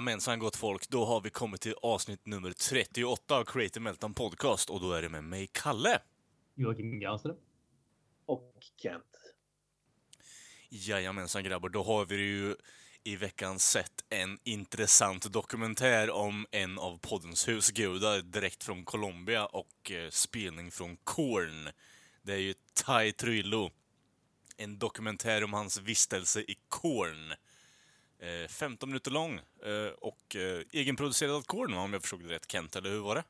Jajamensan gott folk, då har vi kommit till avsnitt nummer 38 av Creative Meltdown Podcast och då är det med mig, Kalle. Joakim Granström. Och Kent. Jajamensan grabbar, då har vi ju i veckan sett en intressant dokumentär om en av poddens husgudar direkt från Colombia och eh, spelning från Korn. Det är ju Ty Trillo. En dokumentär om hans vistelse i Korn. Eh, 15 minuter lång eh, och eh, egenproducerad av Korn om jag förstod det rätt Kent, eller hur var det?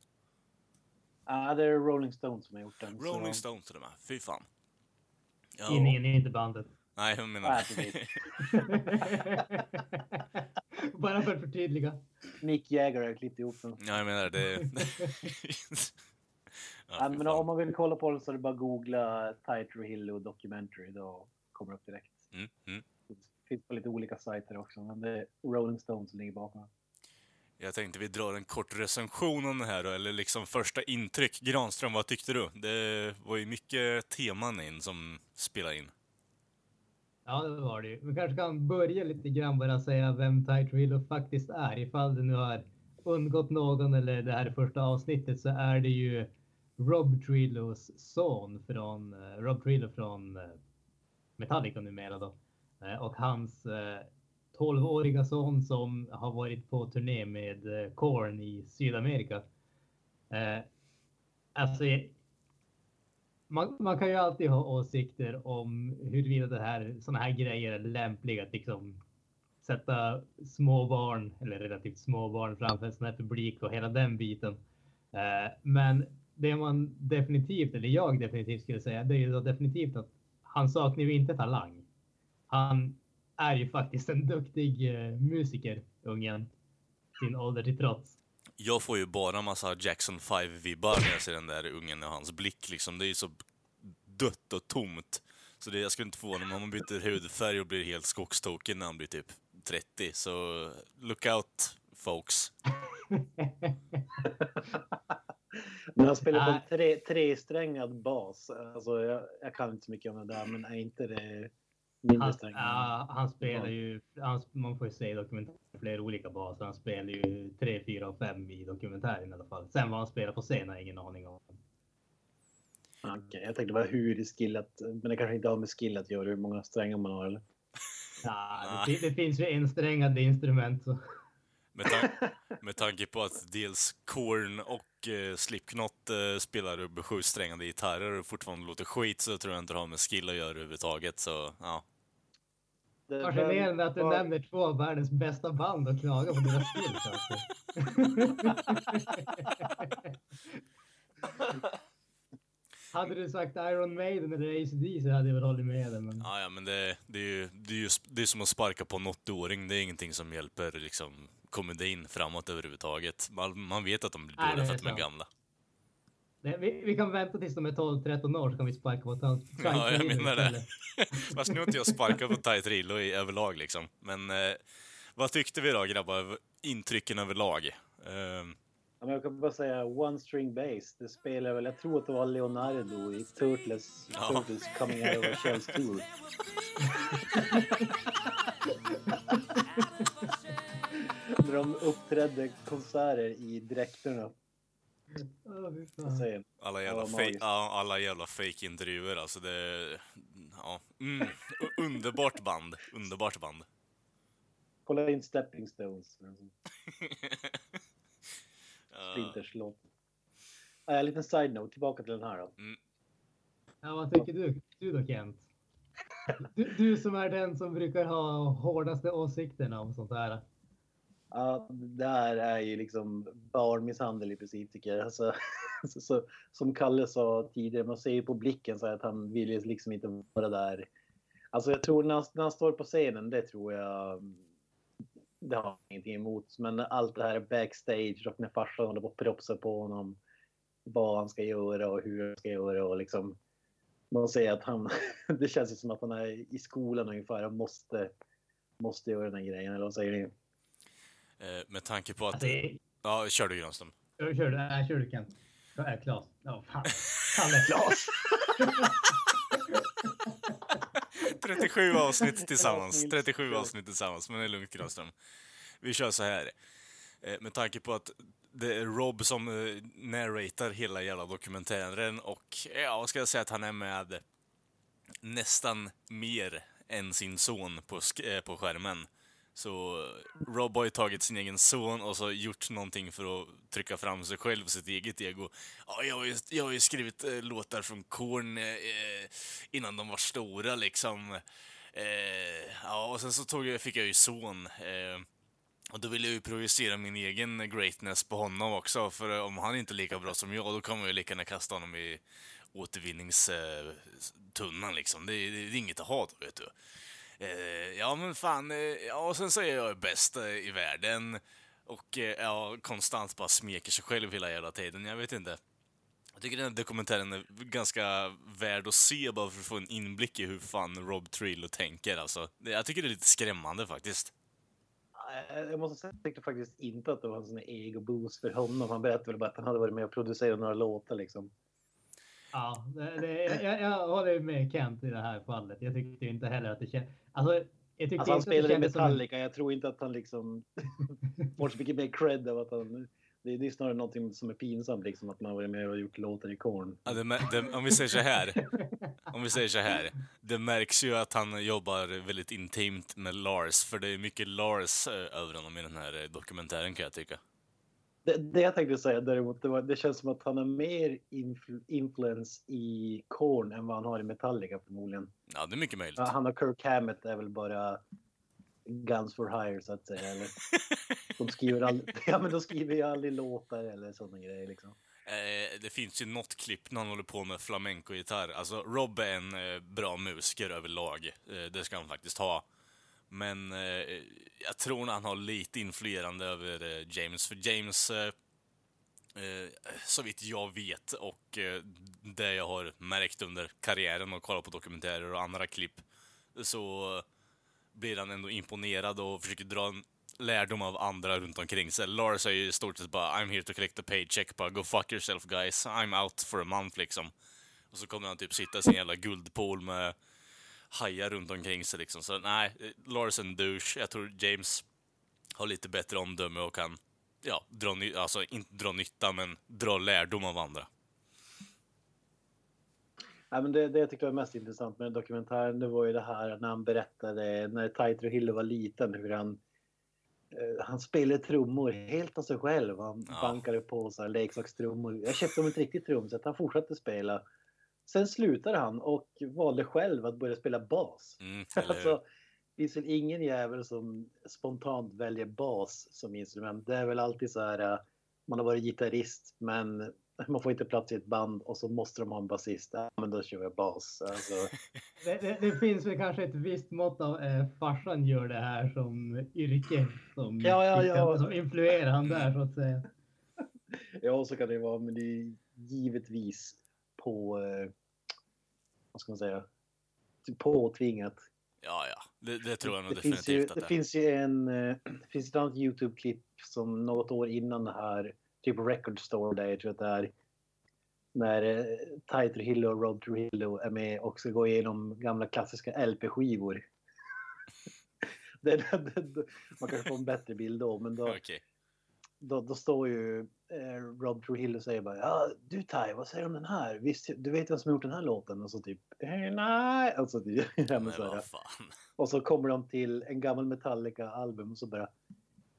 Ja, det är Rolling Stones som har gjort den. Rolling så... Stones till och med, fy fan. Ja, Tidningen är inte bandet. Nej, jag menar... Precis. Bara för att förtydliga. Mick Jagger har klippt ihop den. Ja, jag menar det. Ja, men om man vill kolla på den så är det bara att googla Tighter Hill och Documentary. Då kommer det upp direkt. mm, mm. Finns på lite olika sajter också, men det är Rolling Stones som ligger bakom. Jag tänkte vi drar en kort recension om det här då, eller liksom första intryck. Granström, vad tyckte du? Det var ju mycket teman in som spelar in. Ja, det var det ju. Vi kanske kan börja lite grann bara säga vem Ty Trillo faktiskt är. Ifall det nu har undgått någon eller det här är första avsnittet så är det ju Rob Trillos son från eh, Rob Trillo från eh, Metallica numera då. Eh, och hans eh, 12-åriga son som har varit på turné med eh, Korn i Sydamerika. Eh, alltså, eh, man, man kan ju alltid ha åsikter om huruvida det här, såna här grejer är lämpliga att liksom sätta små barn eller relativt små barn framför en sån här publik och hela den biten. Eh, men det man definitivt, eller jag definitivt skulle säga, det är ju då definitivt att han saknar ju inte talang. Han är ju faktiskt en duktig eh, musiker, ungen. Sin ålder till trots. Jag får ju bara massa Jackson 5-vibbar när jag ser den där ungen och hans blick liksom. Det är ju så dött och tomt. Så det, jag skulle inte förvåna mig om han byter hudfärg och blir helt skogstokig när han blir typ 30. Så look out, folks. Men han spelar på en tre, tresträngad bas. Alltså, jag, jag kan inte så mycket om det där, men är inte det Han, ja, han spelar ju, han, man får ju se i dokumentären flera olika baser. Han spelar ju 3, 4 och 5 i dokumentären i alla fall. Sen vad han spelar på scen har jag ingen aning om. Okej, jag tänkte bara hur skillat, men det kanske inte har med skill att göra hur många strängar man har eller? Ja, det, det finns ju ensträngade instrument. Så. Med, ta med tanke på att dels Korn och eh, Slipknot eh, spelar upp sjusträngade gitarrer och fortfarande låter skit så tror jag inte det har med skill att göra överhuvudtaget. Så ja. Det- Fascinerande att du nämner två av världens bästa band och klagar på deras skills. Alltså. hade du sagt Iron Maiden eller ACD så hade jag väl hållit med dig. Men... Ja, ja, men det, det är ju det är, ju, det är som att sparka på en 80-åring. Det är ingenting som hjälper liksom komedin framåt överhuvudtaget. Man, man vet att de blir dåliga för att de är gamla. Det, vi, vi kan vänta tills de är 12-13 år så kan vi sparka på tant. Ja, jag menar det. Fast nu inte jag sparkat på Tight Rillo i överlag liksom. Men eh, vad tyckte vi då grabbar? Intrycken överlag? Eh, Ja, men jag kan bara säga One String Bass. Det spelar väl, jag tror att det var Leonardo i Turtles, Ja. Turtles Coming Out of a Shell's Tour. När de uppträdde konserter i dräkterna. Säger. alla jävla, Ja, fake, alla jävla fake-intervjuer alltså. Det, ja, mm, underbart band. Underbart band. Kolla in Stepping Stones. Splinters låt. Ja, en liten side-note, tillbaka till den här då. Ja, vad tycker du, du då Kent? Du, du som är den som brukar ha hårdaste åsikterna om sånt här. Ja, det här är ju liksom barnmisshandel i princip tycker jag. Alltså, så, så, som Kalle sa tidigare, man ser ju på blicken så att han vill ju liksom inte vara där. Alltså jag tror när han, när han står på scenen, det tror jag. det har jag ingenting emot. Men allt det här backstage och när farsan håller på att propsa på honom vad han ska göra och hur han ska göra och liksom man säger att han, det känns ju som att han är i skolan ungefär och måste, måste göra den här grejen, eller vad säger ni? Eh, med tanke på att... Alltså, Ja, kör du Granström. kör, kör, nej, kör du Kent. Äh, Klas. Ja, fan. Kalle. Klas! 37 avsnitt tillsammans. 37 avsnitt tillsammans, men det är lugnt Granström. Vi kör så här. Eh, Med tanke på att det är Rob som eh, narratar hela jävla dokumentären och ja, vad ska jag säga att han är med nästan mer än sin son på, sk- på skärmen. Så Rob har ju tagit sin egen son och så gjort någonting för att trycka fram sig själv, sitt eget ego. Ja, jag har ju, jag har ju skrivit eh, låtar från Korn eh, innan de var stora liksom. Eh, ja, och sen så tog jag, fick jag ju son. Eh, och då ville jag ju projicera min egen greatness på honom också, för om han inte är lika bra som jag, då kommer jag lika gärna kasta honom i återvinningstunnan liksom. Det, är- det är inget att ha då, vet du. Eh, ja, men fan, eh, ja, och sen så är jag bäst eh, i världen och eh, ja, konstant bara smeker sig själv hela jävla tiden. Jag vet inte. Jag tycker den här dokumentären är ganska värd att se bara för att få en inblick i hur fan Rob Trillo tänker. Alltså, jag tycker det är lite skrämmande faktiskt. Eh, jag måste säga, att jag tyckte faktiskt inte att det var en sån här ego-boost för honom. Han berättade väl bara att han hade varit med och producerat några låtar liksom. Ja, det, det, jag, jag håller med Kent i det här fallet. Jag tyckte inte heller att det kändes... Alltså, jag tyckte Alltså han spelar i som en- Metallica. Jag tror inte att han liksom får så mycket mer cred av att han... Det är, det är snarare någonting som är pinsamt liksom att man har varit med och gjort låtar i Korn. Ja, det, det, om vi säger så här. Om vi säger så här. Det märks ju att han jobbar väldigt intimt med Lars, för det är mycket Lars eh, över honom i den här eh, dokumentären kan jag tycka. Det, det jag tänkte säga däremot, det, var, det känns som att han har mer influ, influens i Korn än vad han har i Metallica förmodligen. Ja, det är mycket möjligt. Han och Kirk Hammett är väl bara Guns for hire så att säga. Eller? De skriver aldrig, ja, men de skriver ju aldrig låtar eller sådana grejer liksom. Eh, det finns ju något klipp när han håller på med flamenco-gitarr. Alltså, Rob är en eh, bra musiker överlag. Eh, det ska han faktiskt ha. Men eh, jag tror att han har lite influerande över eh, James. För James, eh, eh, så vitt jag vet och eh, det jag har märkt under karriären och kollat på dokumentärer och andra klipp, så eh, blir han ändå imponerad och försöker dra en lärdom av andra runt omkring sig. Lars är ju i stort sett bara I'm here to collect a paycheck, bara go fuck yourself guys, I'm out for a month liksom. Och så kommer han typ sitta i sin jävla guldpool med hajar runt omkring sig liksom. Så nej, Lars är en douche. Jag tror James har lite bättre omdöme och kan, ja, dra, ny- alltså inte dra nytta, men dra lärdom av andra. Ja, men det, det jag tyckte var mest intressant med dokumentären det var ju det här när han berättade när Taito Hille var liten hur han eh, han spelade trummor helt av sig själv. Han Ja. bankade på så här leksakstrummor. Jag köpte honom ett riktigt trumset. Han fortsatte spela. Sen slutade han och valde själv att börja spela bas. Mm? Alltså, det finns väl ingen jävel som spontant väljer bas som instrument. Det är väl alltid så här. eh, Man har varit gitarrist men man får inte plats i ett band och så måste de ha en basist. Ja, men då kör jag bas. Alltså, Det, det, det finns väl kanske ett visst mått av eh, farsan gör det här som yrke som, Ja, ja, ja. som influerar han där så att säga. ja, så kan det vara. Men det är givetvis på, eh, vad ska man säga, Typ påtvingat. Ja, ja. Det, det tror jag nog Det finns, ju, definitivt att det det finns ju en, eh, det finns ett annat Youtube-klipp som något år innan det här, typ Record Store där jag tror att det är när eh, Ty Trujillo och Rob Trujillo är med och ska gå igenom gamla klassiska LP-skivor. Man kanske får en bättre bild då, men då, Okej. Då, då står ju eh, Rob Trujillo och säger bara ja du Ty, vad säger du om den här? Visst, du vet vem som har gjort den här låten? Och så typ eh, nej. Alltså, typ, men så här. Och så kommer de till en gammal Metallica-album och så bara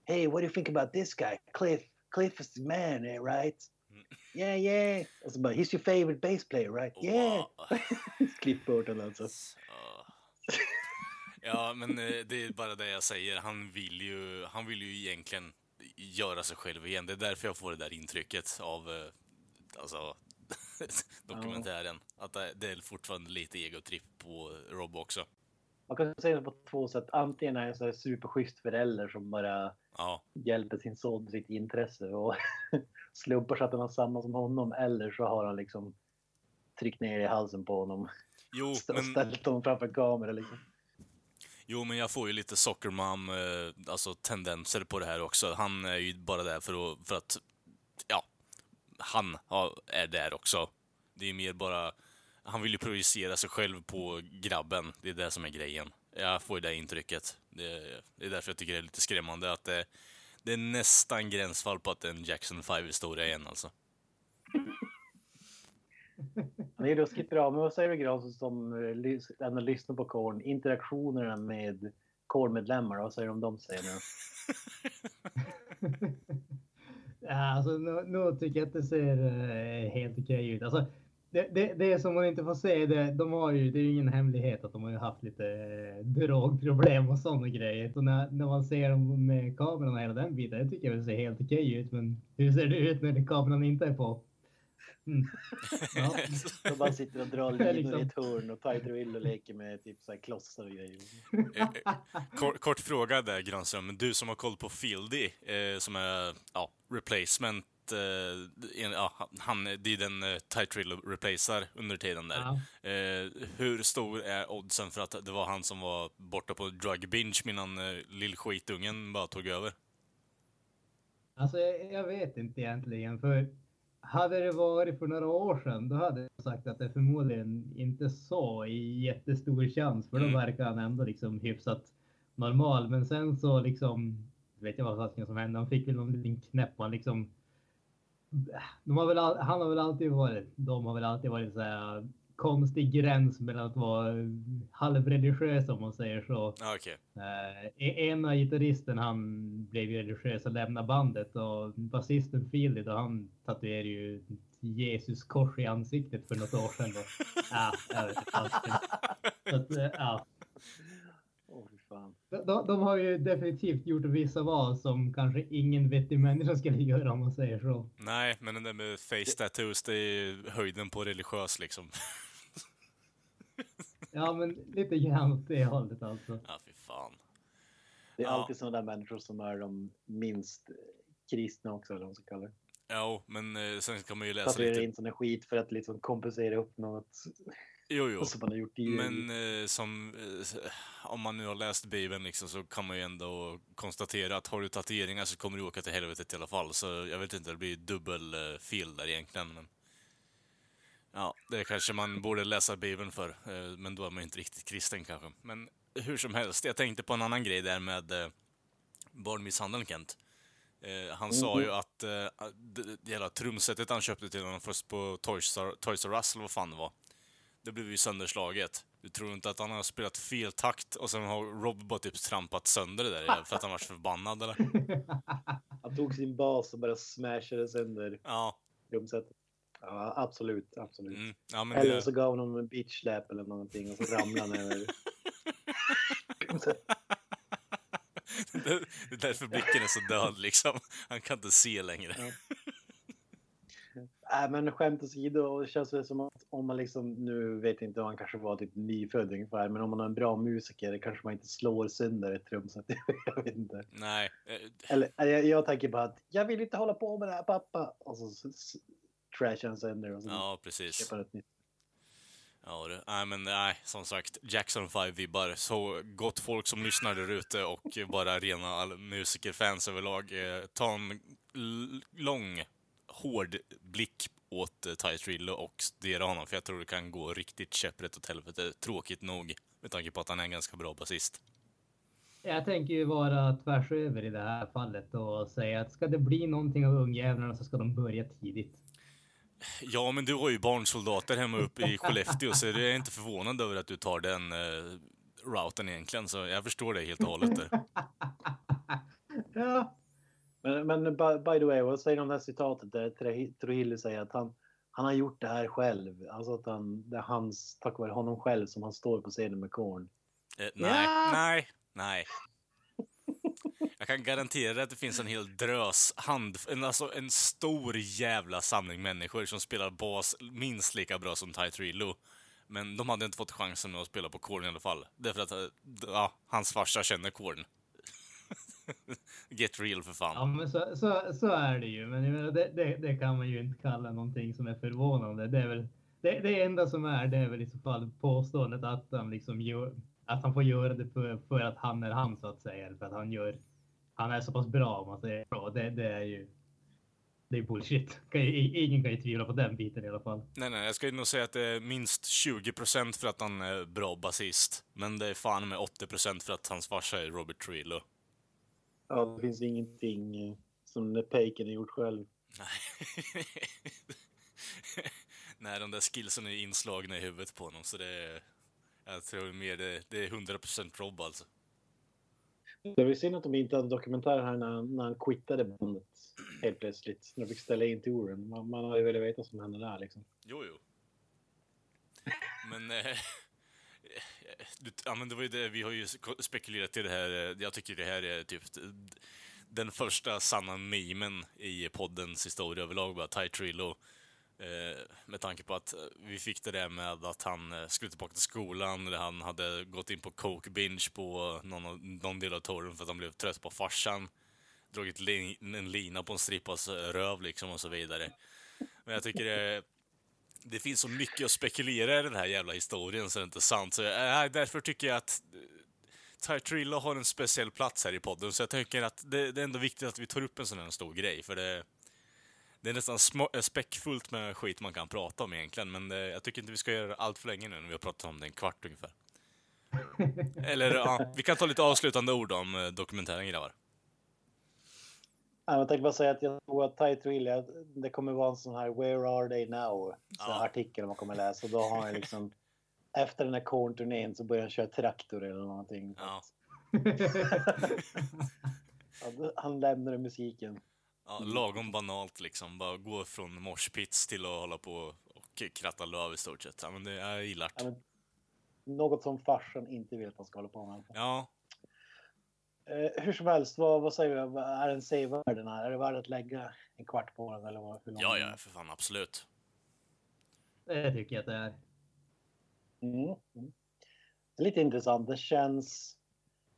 Hey, what do you think about this guy? Cliff. Cliff is the man, eh, right? Mm. Yeah, yeah. Och så bara, he's your favorite bass player, right? Yeah. Wow. Cliff Burton alltså. Ja. Ja, men eh, det är bara det jag säger. Han vill ju, han vill ju egentligen göra sig själv igen. Det är därför jag får det där intrycket av eh, alltså, dokumentären. Att det, är fortfarande lite egotripp på Rob också. man kan säga det på två sätt. Antingen är jag en här superschysst förälder som bara Ja, hjälper sin son sitt intresse och slumpar så att han har samma som honom. Eller så har han liksom tryckt ner i halsen på honom jo, och men, ställt honom framför en kamera. Liksom jo, men jag får ju lite sockermom, eh, alltså tendenser på det här också. Han är ju bara där för att, för att ja, han ja, är där också. Det är mer bara, han vill ju projicera sig själv på grabben. Det är det som är grejen. Jag får ju det intrycket. Det, det är därför jag tycker det är lite skrämmande att det, det är nästan gränsfall på att det är en Jackson 5-historia igen alltså. Det är ruskigt bra. Men vad säger du Granström som eh, ändå lyssnar på Korn? Interaktionerna med Korn-medlemmar, vad säger du om de säger nu? Ja, alltså, nu, nu tycker jag att det ser eh, helt okej ut. Alltså, det, det, det som man inte får se, det, de har ju, det är ju ingen hemlighet att de har ju haft lite eh, drogproblem och sådana grejer. Så när, när man ser dem med kameran och hela den biten, det tycker jag det ser helt okej ut. Men hur ser det ut när kameran inte är på? Mm. Ja. De bara sitter och drar linor i liksom- ett hörn och Will och leker med typ så här klossar och grejer. Eh, eh, Kort, kort fråga där Granström, men du som har koll på Fieldy, eh, som är ja, replacement, en, ja, han, det är den eh, Titrill replacear under tiden där. Ja. Eh, hur stor är oddsen för att det var han som var borta på drug binge medan eh, lillskitungen bara tog över? Alltså jag, jag vet inte egentligen. För hade det varit för några år sedan, då hade jag sagt att det förmodligen inte så i jättestor chans. För då Mm. verkar han ändå liksom hyfsat normal. Men sen så liksom, vet jag vad fasiken som hände. Han fick väl någon liten knäpp och han liksom. De har väl, han har väl alltid varit, de har väl alltid varit så här konstig gräns mellan att vara halvreligiös om man säger så. Ah, Okej. Eh, ena gitarristen han blev ju religiös och lämnade bandet och basisten Philly då han tatuerade ju Jesus kors i ansiktet för något år sedan. Då. Ja, jag vet inte. Så att, eh, ja. Åh fy fan. de, de har ju definitivt gjort vissa val som kanske ingen vettig människa skulle göra om man säger så. Nej, men den där med face tattoos, det är höjden på religiös liksom. Ja, men lite grann åt det hållet alltså. Ja, fy fan. Det är Ja. alltid sådana där människor som är de minst kristna också, eller vad man ska kalla det. Jo, men eh, sen kan man ju läsa Tatuerar lite... in sån här skit för att liksom kompensera upp något Jo, jo. som man har gjort tidigare. Men eh, som, eh, om man nu har läst Bibeln liksom, så kan man ju ändå konstatera att har du tatueringar så kommer du åka till helvetet i alla fall. Så jag vet inte, det blir dubbel eh, fel där egentligen. Men... Ja, det kanske man borde läsa Bibeln för, eh, men då är man inte riktigt kristen kanske. Men hur som helst, jag tänkte på en annan grej där med eh, barnmisshandeln, Kent. Eh, han sa ju att eh, det, det hela trumsetet han köpte till honom först på Toys R, Toys R Us, eller vad fan det var. Det blev ju sönderslaget. Du tror inte att han har spelat fel takt och sen har Rob bara typ trampat sönder det där för att han var så förbannad eller? Han tog sin bas och bara smashade sönder Ja, rumsättet. Ja, absolut, absolut. mm, ja men Eller det, så gav honom en bitch slap eller någonting och så ramlade han över det, är därför blicken är så död liksom. Han kan inte se längre. Ja. Nej, men skämt åsido, det känns det som att om man liksom, nu vet jag inte om han kanske var typ nyfödd ungefär, men om man har en bra musiker kanske man inte slår sönder ett trumset. jag vet inte. Nej, eh, Eller jag, jag tänker bara att jag vill inte hålla på med det här pappa. Och så, trashar han sönder och så ja precis. ett nytt. Ja, det, nej, men nej, som sagt, Jackson 5-vibbar. Så gott folk som lyssnar där ute och bara rena all- musikerfans överlag, eh, ta en lång, hård blick åt eh, Ty Trillo och studera honom, för jag tror det kan gå riktigt käpprätt åt helvete, tråkigt nog, med tanke på att han är en ganska bra basist. Jag tänker ju vara tvärs över i det här fallet och säga att ska det bli någonting av ungjävlarna så ska de börja tidigt. Ja, men du har ju barnsoldater hemma uppe i Skellefteå, så jag är inte förvånad över att du tar den eh, routen egentligen, så jag förstår det helt och hållet där. Ja, Men, men by, by the way, vad säger du om det här citatet där Trujillo säger att han, han har gjort det här själv. Alltså att han, det är hans, tack vare honom själv som han står på scenen med Korn. Eh, nej, Ja. nej, nej. Jag kan garantera att det finns en hel drös, hand, en, alltså en stor jävla samling människor som spelar bas minst lika bra som Ty Trillo. Men de hade inte fått chansen att spela på Korn i alla fall. Därför att, eh, ja, hans farsa känner Korn. Get real för fan. Ja, men så, så, så är det ju. Men menar, det, det, det kan man ju inte kalla någonting som är förvånande. Det är väl det, det enda som är, det är väl i så fall påståendet att han liksom gör, att han får göra det för, för att han är han så att säga. Eller för att han gör, han är så pass bra om man säger så. Det, det är ju, det är bullshit. Kan ju, ingen kan ju tvivla på den biten i alla fall. Nej, nej, jag skulle nog säga att det är minst 20% för att han är bra basist. Men det är fan med 80% för att hans farsa är Robert Trillo. Ja, det finns ingenting eh, som Paken har gjort själv. Nej. Nej, de där skillsen är inslagna i huvudet på honom, så det är... Jag tror mer det, det är 100% Rob alltså. Det var synd att de inte hade dokumentär här när, när han quittade bandet helt plötsligt. När de fick ställa in touren. Man, man hade ju velat veta vad som hände där liksom. Jo, jo. Men... Eh, ja, men det var ju det, vi har ju spekulerat i det här. eh, Jag tycker det här är typ den första sanna memen i poddens historia överlag, bara Ty Trillo. Eh, med tanke på att eh, vi fick det där med att han eh, skulle tillbaka till skolan, där han hade gått in på coke binge på någon, någon del av touren för att han blev trött på farsan. Dragit lin, en lina på en strippas röv liksom och så vidare. Men jag tycker det, det finns så mycket att spekulera i den här jävla historien så det är inte sant. Så, äh, därför tycker jag att eh, Ty har en speciell plats här i podden, så jag tänker att det, det är ändå viktigt att vi tar upp en sån här stor grej, för det, det är nästan små, eh, späckfullt med skit man kan prata om egentligen, men det, jag tycker inte vi ska göra det allt för länge nu när vi har pratat om det en kvart ungefär. Eller ja, vi kan ta lite avslutande ord om eh, dokumentären grabbar. Ja, Jag tänkte bara säga att jag tror att Tight Will, det kommer vara en sån här Where are they now? Ja. artikel man kommer läsa. Då har han liksom efter den här kornturnén så börjar han köra traktor eller någonting. Ja. Han lämnade musiken. Ja, lagom banalt liksom, bara gå från moshpits till att hålla på och kratta löv i stort sett. Ja, men det, jag gillar Ja, det. men, något som farsan inte vill att han ska hålla på med. Ja, Eh, hur som helst, vad, vad säger du? Är den sevärd den här? Är det värt att lägga en kvart på den? Eller vad, hur lång ja, är ja, för fan absolut. Det tycker jag att det är. Mm. mm. Det är lite intressant. Det känns...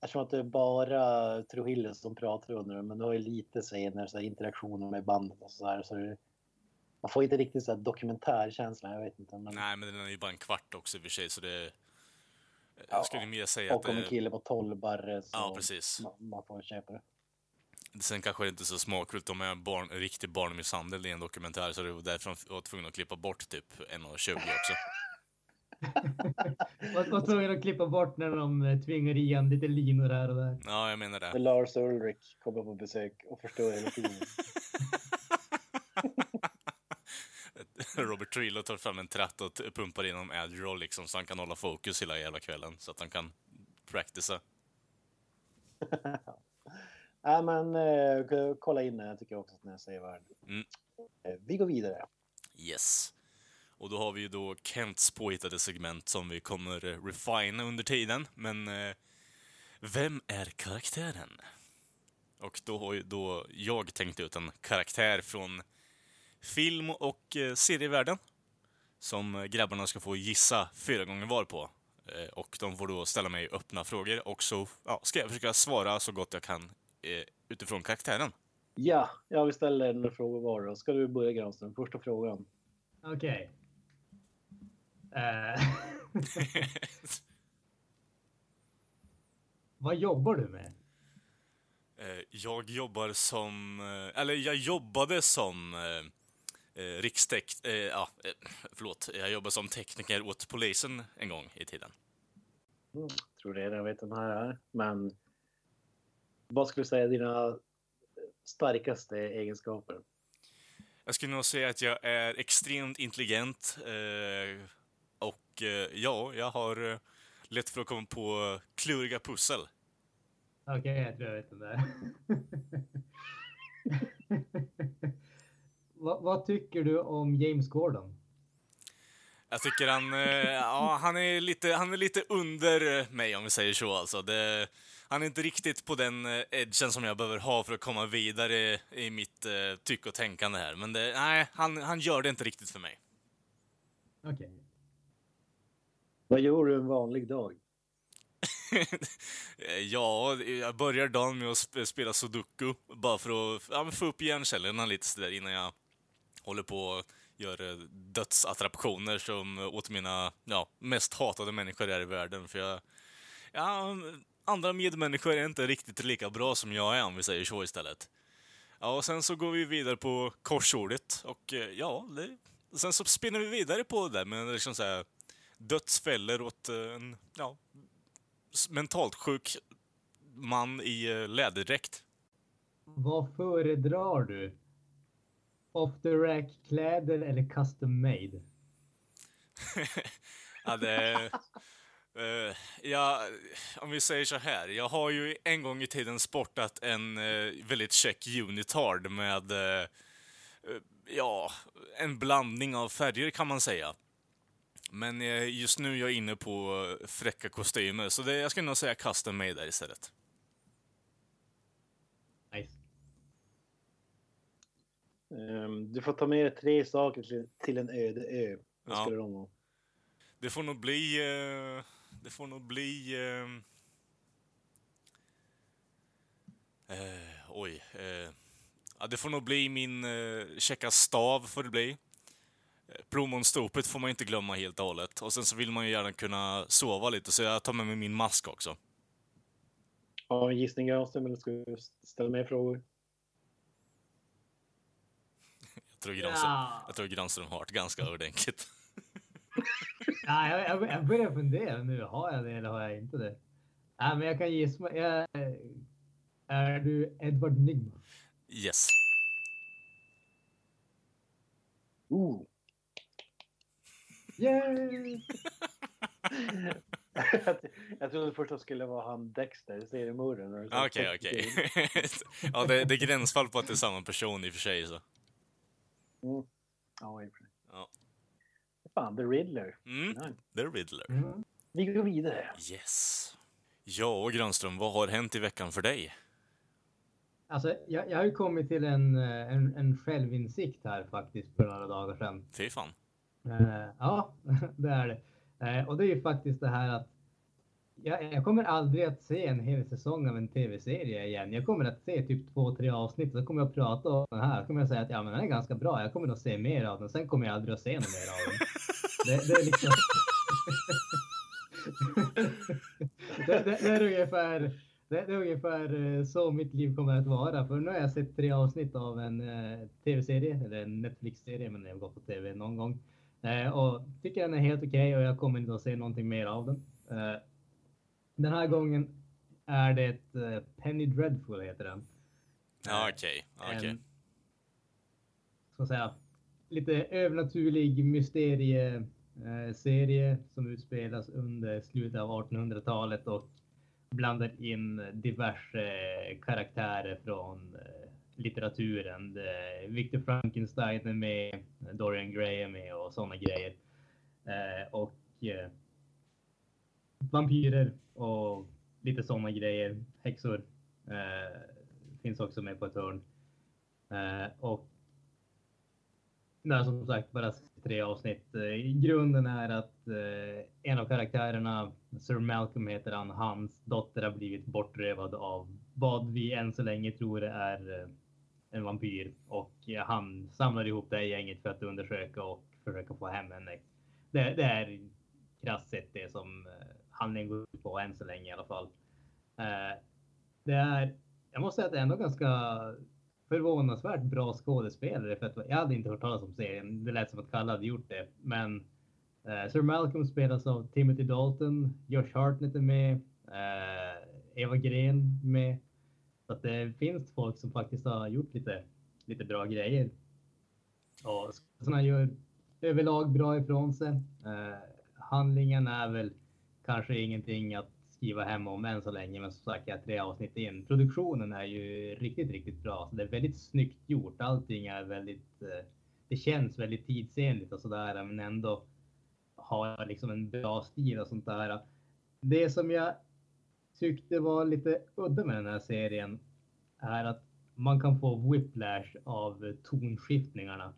Eftersom att det är bara Trujillo som pratar under det, men du har ju lite scener, så här, interaktioner med bandet och så där. Så det, man får inte riktigt så här, dokumentärkänsla, jag vet inte. Men, Nej, men den är ju bara en kvart också i och för sig, så det... Ja, Jag skulle mer säga att och om en kille på 12 barre så Ja, precis. man, man får köpa det. Sen kanske det inte är så smakfullt om jag är barn, riktig barnmisshandel i en dokumentär, så det var därför de var tvungna att klippa bort typ 1.20 också. Och, och tvungen att klippa bort när de eh, tvingar i han lite linor här och där. Ja, jag menar det. Lars Ulrik kommer på besök och förstör hela tiden. Robert Trillo tar fram en tratt och pumpar in honom Adderall liksom, så han kan hålla fokus hela jävla kvällen, så att han kan practica. Nej, men eh, kolla in den. Jag tycker också att den är sevärd. Mm. Eh, vi går vidare. Yes. Och då har vi ju då Kents påhittade segment som vi kommer eh, refina under tiden. Men eh, vem är karaktären? Och då har ju då jag tänkt ut en karaktär från film och eh, serievärlden som eh, grabbarna ska få gissa fyra gånger var på. Eh, och de får då ställa mig öppna frågor och så ja, ska jag försöka svara så gott jag kan eh, utifrån karaktären. Ja, jag vill ställa en fråga var. då. Ska du börja Granström? Första frågan. Okej. vad jobbar du med? Eh, Jag jobbar som, eh, eller jag jobbade som eh, eh, rikstek, eh, ja, eh, förlåt, jag jobbade som tekniker åt polisen en gång i tiden. Mm, tror redan jag vet vem det här är. Men vad skulle du säga är dina starkaste egenskaper? Jag skulle nog säga att jag är extremt intelligent eh, och eh, ja, jag har eh, lätt för att komma på kluriga pussel. Okej, jag tror jag vet det vad, vad tycker du om James Gordon? Jag tycker han, eh, ja, han är lite, han är lite under mig om vi säger så alltså. Det, han är inte riktigt på den edgen som jag behöver ha för att komma vidare i mitt eh, tycke och tänkande här. Men det, nej, han, han gör det inte riktigt för mig. Okej. Vad gör du en vanlig dag? Eh, ja, jag börjar dagen med att spela sudoku, bara för att ja, få upp hjärncellerna lite sådär innan jag håller på och gör dödsattraktioner som åt mina ja, mest hatade människor här i världen. För jag, ja, andra medmänniskor är inte riktigt lika bra som jag är, om vi säger så istället. Ja, och sen så går vi vidare på korsordet och eh, ja, det, sen så spinner vi vidare på det där med liksom så här, dödsfällor åt eh, en, ja, mentalt sjuk man i eh, läderdräkt. Vad föredrar du? Off the rack kläder eller custom made? Ja, det... eh, ja, om vi säger så här. Jag har ju en gång i tiden sportat en eh, väldigt check unitard med, eh, ja, en blandning av färger kan man säga. Men eh, just nu är jag inne på eh, fräcka kostymer, så det, jag skulle nog säga custom made där istället. Nice. Ehm, du får ta med dig tre saker till, till en öde ö. Vad Ja. skulle de vara? Det får nog bli... Eh, det får nog bli... Eh, oj. Ja, det får nog bli min eh, checka stav, får det bli. Plommonstopet får man inte glömma helt och hållet. Och sen så vill man ju gärna kunna sova lite, så jag tar med mig min mask också. Har en gissning Granström eller ska du ställa mer frågor? Jag tror Granström, Ja. jag tror Granström har det ganska ordentligt. Ja, jag, jag, jag börjar fundera nu. Har jag det eller har jag inte det? Ja, men jag kan gissa. Jag, är du Edward Nygma? Yes. Ooh. Yay! jag trodde först att det skulle vara han Dexter, seriemördaren. Okej, okej. ja, det, det är gränsfall på att det är samma person i och för sig, så. Mm. Ja, i och för sig. Ja. Fan, The Riddler. Mm, Nej. The Riddler. Mm. Vi går vidare. Yes. Ja, Granström, vad har hänt i veckan för dig? Alltså, jag, jag har ju kommit till en, eh, en, en självinsikt här faktiskt för några dagar sedan. Fy fan. Eh, ja, det är det. Eh, och det är ju faktiskt det här att jag, jag kommer aldrig att se en hel säsong av en tv-serie igen. Jag kommer att se typ två, tre avsnitt och så kommer jag att prata om den här. Då kommer jag säga att ja, men den är ganska bra. Jag kommer att se mer av den. Sen kommer jag aldrig att se något mer av den. Det, det är liksom... det, det, det är ungefär det, det är ungefär eh, så mitt liv kommer att vara. För nu har jag sett tre avsnitt av en eh, tv-serie, eller en Netflix-serie, men jag har gått på tv någon gång. Eh, och tycker den är helt okej och jag kommer inte att se någonting mer av den. Eh, den här gången är det eh, Penny Dreadful heter den. Ja, okej. okej. En, ska säga, lite övernaturlig mysterieserie som utspelas under slutet av 1800-talet och blandar in diverse karaktärer från litteraturen. Victor Frankenstein är med, Dorian Gray är med och sådana grejer. Eh, och eh, vampyrer och lite sådana grejer. Häxor eh, finns också med på ett hörn. Och och Nej, som sagt, bara tre avsnitt. Eh, Grunden är att eh, en av karaktärerna, Sir Malcolm heter han, hans dotter har blivit bortrövad av vad vi än så länge tror är eh, en vampyr. Och eh, han samlar ihop det här gänget för att undersöka och försöka få hem henne. Det, det är krasst sett det som eh, handlingen går ut på än så länge i alla fall. Eh, det är, jag måste säga att det är ändå ganska förvånansvärt bra skådespelare för att jag hade inte hört talas om serien. Det lät som att Kalle hade gjort det, men Sir Malcolm spelas av Timothy Dalton, Josh Hartnett är med, Eva Green med. Så att det finns folk som faktiskt har gjort lite, lite bra grejer. Och sådana gör överlag bra ifrån sig. Eh, handlingen är väl kanske ingenting att skriva hem om än så länge, men som sagt, jag är tre avsnitt in. Produktionen är ju riktigt, riktigt bra. Så det är väldigt snyggt gjort. Allting är väldigt, eh, det känns väldigt tidsenligt och sådär, men ändå har liksom en bra stil och sånt där. Det som jag tyckte var lite udda med den här serien är att man kan få whiplash av tonskiftningarna.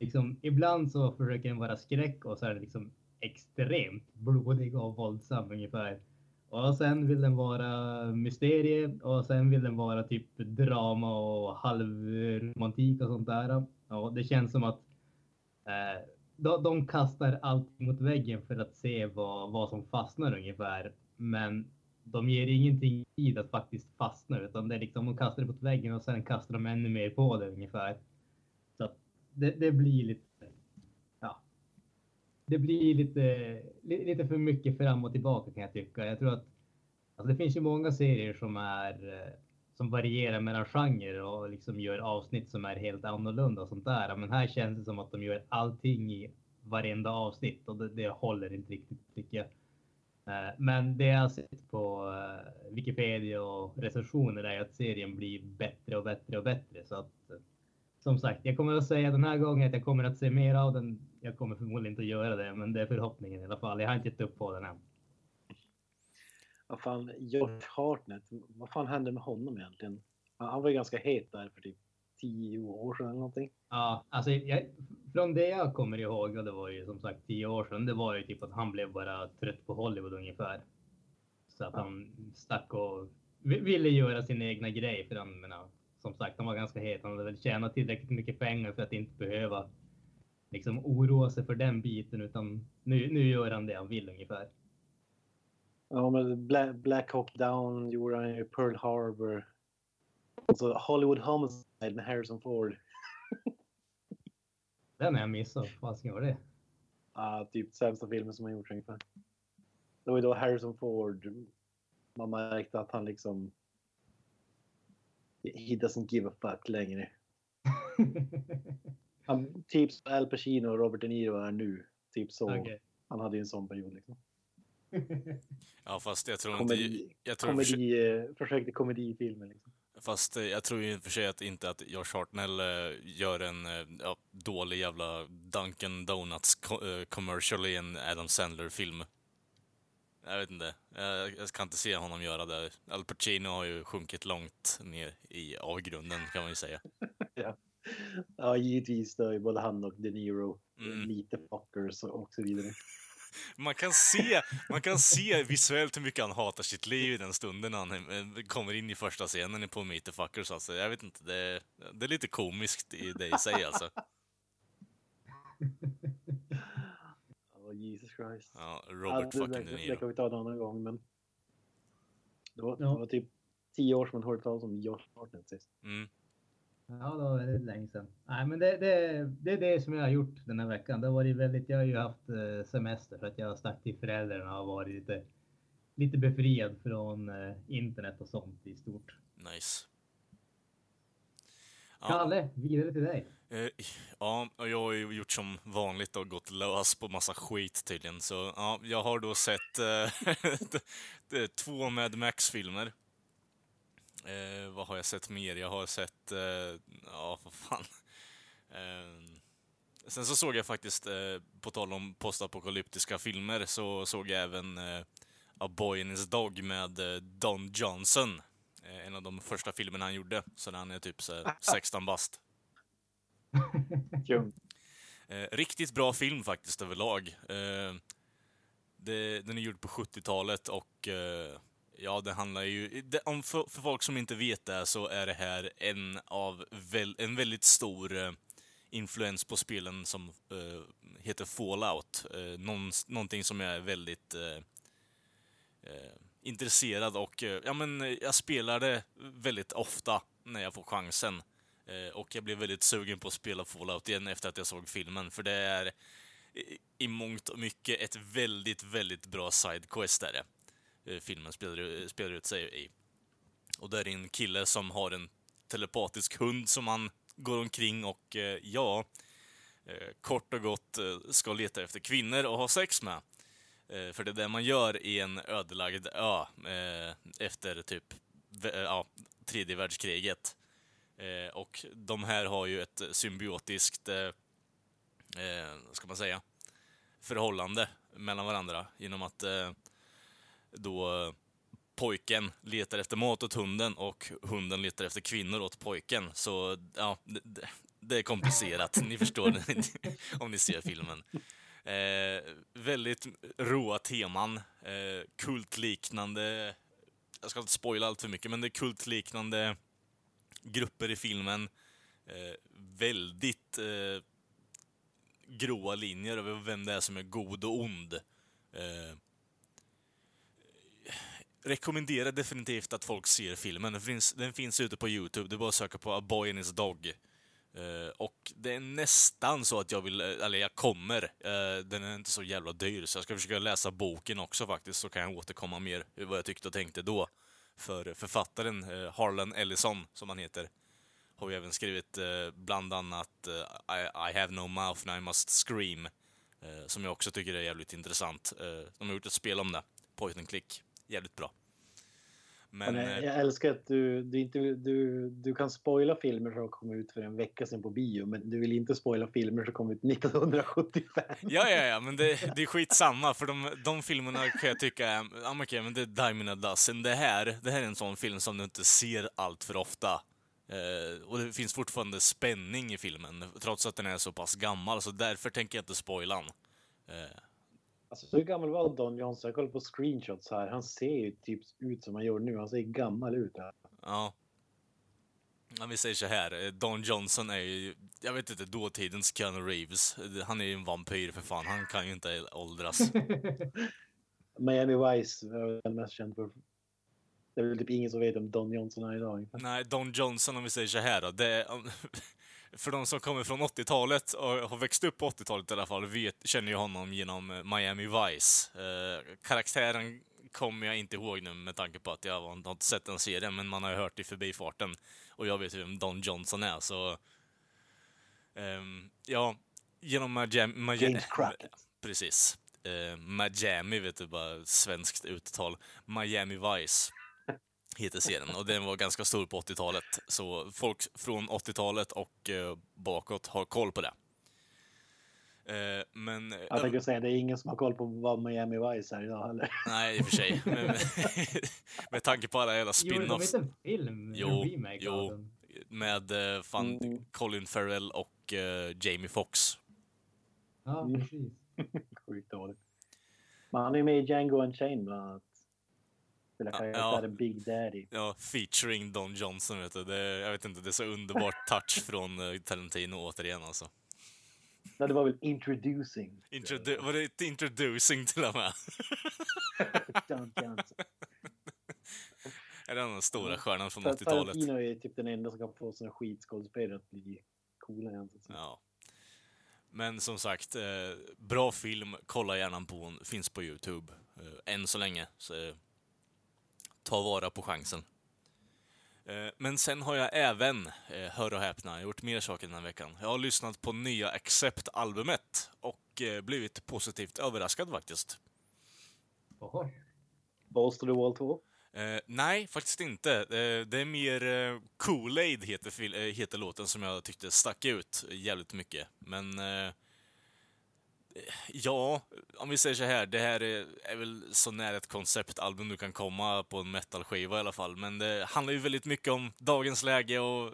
Liksom, ibland så försöker den vara skräck och så är den liksom extremt blodig och våldsam ungefär. Och sen vill den vara mysterie och sen vill den vara typ drama och halvromantik och sånt där. Och det känns som att eh, de, de kastar allt mot väggen för att se vad, vad som fastnar ungefär. Men de ger ingenting tid att faktiskt fastna utan det är liksom de kastar det mot väggen och sen kastar de ännu mer på det ungefär. Så att det, det blir lite. Ja. Det blir lite, lite för mycket fram och tillbaka kan jag tycka. Jag tror att alltså det finns ju många serier som är eh, som varierar mellan genrer och liksom gör avsnitt som är helt annorlunda och sånt där. Men här känns det som att de gör allting i varenda avsnitt och det, det håller inte riktigt tycker jag. Eh, men det jag sett på eh, Wikipedia och recensioner är att serien blir bättre och bättre och bättre. Så att, eh, som sagt, jag kommer att säga den här gången att jag kommer att se mer av den. Jag kommer förmodligen inte att göra det, men det är förhoppningen i alla fall. Jag har inte gett upp på den än. Vad fan, Josh Hartnett, vad fan hände med honom egentligen? Han var ju ganska het där för typ tio år sedan eller någonting. Ja, alltså jag, från det jag kommer ihåg, och det var ju som sagt tio år sedan, det var ju typ att han blev bara trött på Hollywood ungefär. Så att ja. han stack och ville göra sin egna grej för han, menar, som sagt, han var ganska het. Han hade väl tjänat tillräckligt mycket pengar för att inte behöva liksom oroa sig för den biten, utan nu, nu gör han det han vill ungefär. Ja, men Black, Black Hawk Down gjorde han ju, Pearl Harbor. Alltså Hollywood Homicide med Harrison Ford. Den har jag missat. Vad ska var det? Ja, uh, typ sämsta filmen som har gjorts ungefär. Det var ju då Harrison Ford, man märkte att han liksom... He doesn't give a fuck längre. han, typ som Al Pacino och Robert De Niro är nu. Typ så. Okay. Han hade ju en sån period liksom. ja, fast jag tror komedi, inte... Jag tror komedi, för... Försökte komedifilmer liksom. Fast eh, jag tror ju i och för sig att inte att Josh Hartnell eh, gör en eh, ja, dålig jävla Dunkin Donuts commercial i en Adam Sandler-film. Jag vet inte. Jag kan inte se honom göra det. Al Pacino har ju sjunkit långt ner i avgrunden kan man ju säga. ja. ja, givetvis då både han och De Niro. Mm. Lite fuckers och så vidare man, kan se, man kan se visuellt hur mycket han hatar sitt liv i den stunden när han eh, kommer in i första scenen på Meet the Fuckers. Alltså, jag vet inte, det, det är lite komiskt i det i sig alltså. Oh, Jesus Christ. Ja, Robert ja, fucking De Niro. Det kan vi ta en annan gång, men det var, ja. det var typ tio år sedan man hörde talas om Josh Hartnett sist. Mm. Ja, det var väldigt länge sedan. Nej, men det, det, det är det som jag har gjort den här veckan. Det har varit väldigt, jag har ju haft eh, semester för att jag har stack till föräldrarna och varit lite, lite befriad från eh, internet och sånt i stort. Nice. Ja. Kalle, vidare till dig. Eh, ja, och jag har ju gjort som vanligt och gått lös på massa skit tydligen. Så ja, jag har då sett två Mad Max-filmer. Eh, vad har jag sett mer? Jag har sett, eh, ja vad fan. Eh, sen så såg jag faktiskt, eh, på tal om postapokalyptiska filmer, så såg jag även eh, A Boy and His Dog med eh, Don Johnson. en av de första filmerna han gjorde, så när han är typ så 16 bast. riktigt bra film faktiskt överlag. Det, den är gjord på 70-talet och Ja, det handlar ju... Det, om för, för, folk som inte vet det så är det här en av väl, en väldigt stor eh, influens på spelen som eh, heter Fallout. Eh, någon, någonting som jag är väldigt eh, eh, intresserad och eh, ja, men jag spelar det väldigt ofta när jag får chansen. och jag blev väldigt sugen på att spela Fallout igen efter att jag såg filmen, för det är i mångt och mycket ett väldigt, väldigt bra sidequest är det. Eh, filmen spelar, eh, spelar ut sig i. Och där är en kille som har en telepatisk hund som han går omkring och, eh, ja, eh, kort och gott eh, ska leta efter kvinnor och ha sex med. För det är det man gör i en ödelagd ö efter typ ja, tredje världskriget. Och de här har ju ett symbiotiskt, vad ska man säga, förhållande mellan varandra genom att då pojken letar efter mat åt hunden och hunden letar efter kvinnor åt pojken. Så ja, det, det är komplicerat. ni förstår om ni ser filmen. Eh, väldigt råa teman. Eh, kultliknande... Jag ska inte spoila allt för mycket, men det är kultliknande grupper i filmen. Eh, väldigt eh, gråa linjer över vem det är som är god och ond. Eh, rekommenderar definitivt att folk ser filmen. Den finns, den finns ute på Youtube. Det är bara att söka på A Boy and His Dog. Uh, och det är nästan så att jag vill, eh, eller jag kommer. Uh, den är inte så jävla dyr, så jag ska försöka läsa boken också faktiskt, så kan jag återkomma mer vad jag tyckte och tänkte då. För författaren uh, Harlan Ellison, som han heter, har ju även skrivit bland annat I, I have no mouth and I must scream. Som jag också tycker är jävligt intressant. De har gjort ett spel om det, Point and Click. Jävligt bra. Men, Men jag, eh, jag älskar att du, du, inte, du, du kan spoila filmer som kom ut för en vecka sedan på bio, men du vill inte spoila filmer som kom ut 1975. Ja, ja, ja, men det, det är skitsamma, för de, de filmerna kan jag tycka är, ja okej, men det är Diamond a Dozen. Det här, det här är en sån film som du inte ser allt för ofta. Eh, och det finns fortfarande spänning i filmen, trots att den är så pass gammal, så därför tänker jag inte spoila den. Eh, Alltså, hur gammal var Don Johnson? Jag kollar på screenshots här. Han ser ju typ ut som han gör nu. Han ser gammal ut. Här. ja. ja. Vi säger så här, Don Johnson är ju, jag vet inte, dåtidens Keanu Reeves. Han är ju en vampyr för fan, han kan ju inte åldras. Miami Vice är väl mest känd för. Det är väl typ ingen som vet om Don Johnson är idag. Nej, Don Johnson om vi säger så här då. Det om- för de som kommer från 80-talet och har växt upp på 80-talet i alla fall, vet, känner ju honom genom eh, Miami Vice. Eh, karaktären kommer jag inte ihåg nu med tanke på att jag har inte sett den serien, men man har ju hört i förbifarten. Och jag vet ju vem Don Johnson är, så... ehm, ja, genom Miami... Miami. Precis. Eh, Miami, vet du, bara svenskt uttal. Miami Vice heter serien och den var ganska stor på 80-talet. Så folk från 80-talet och eh, bakåt har koll på det. Eh, men... Jag tänkte säga det är ingen som har koll på vad Miami Vice är idag heller. Nej, i och för sig. Men, med tanke på alla jävla spin-offs inte en film? Jo, en remake jo. av den? med eh, fan Mm. Colin Farrell och eh, Jamie Foxx. Ja, Mm. precis. Sjukt dåligt. Men han är med i Django Unchained bland annat. Spelar Ja, karaktären Big Daddy. Ja, featuring Don Johnson, vet du. Det, jag vet inte, det är så underbart touch från eh, Tarantino återigen alltså. Nej, det var väl Introducing. Introdu- var det introducing till och med? Don Johnson. Är det den stora stjärnan från Tar- 80-talet? Tarantino är typ den enda som kan få såna skitskådespelare att bli coola egentligen. Ja. Men som sagt, eh, bra film. Kolla gärna på den. Finns på Youtube. Eh, än så länge. Så, eh, ta vara på chansen. Eh, men sen har jag även, eh, hör och häpna, gjort mer saker den här veckan. Jag har lyssnat på nya Accept-albumet och eh, blivit positivt överraskad faktiskt. Jaha. Balls to the Wall 2. Eh, nej, faktiskt inte. Eh, det är mer eh, Kool-Aid heter, heter låten som jag tyckte stack ut jävligt mycket. Men ja, om vi säger så här, det här är, är väl så nära ett konceptalbum du kan komma på en metalskiva i alla fall. Men det handlar ju väldigt mycket om dagens läge och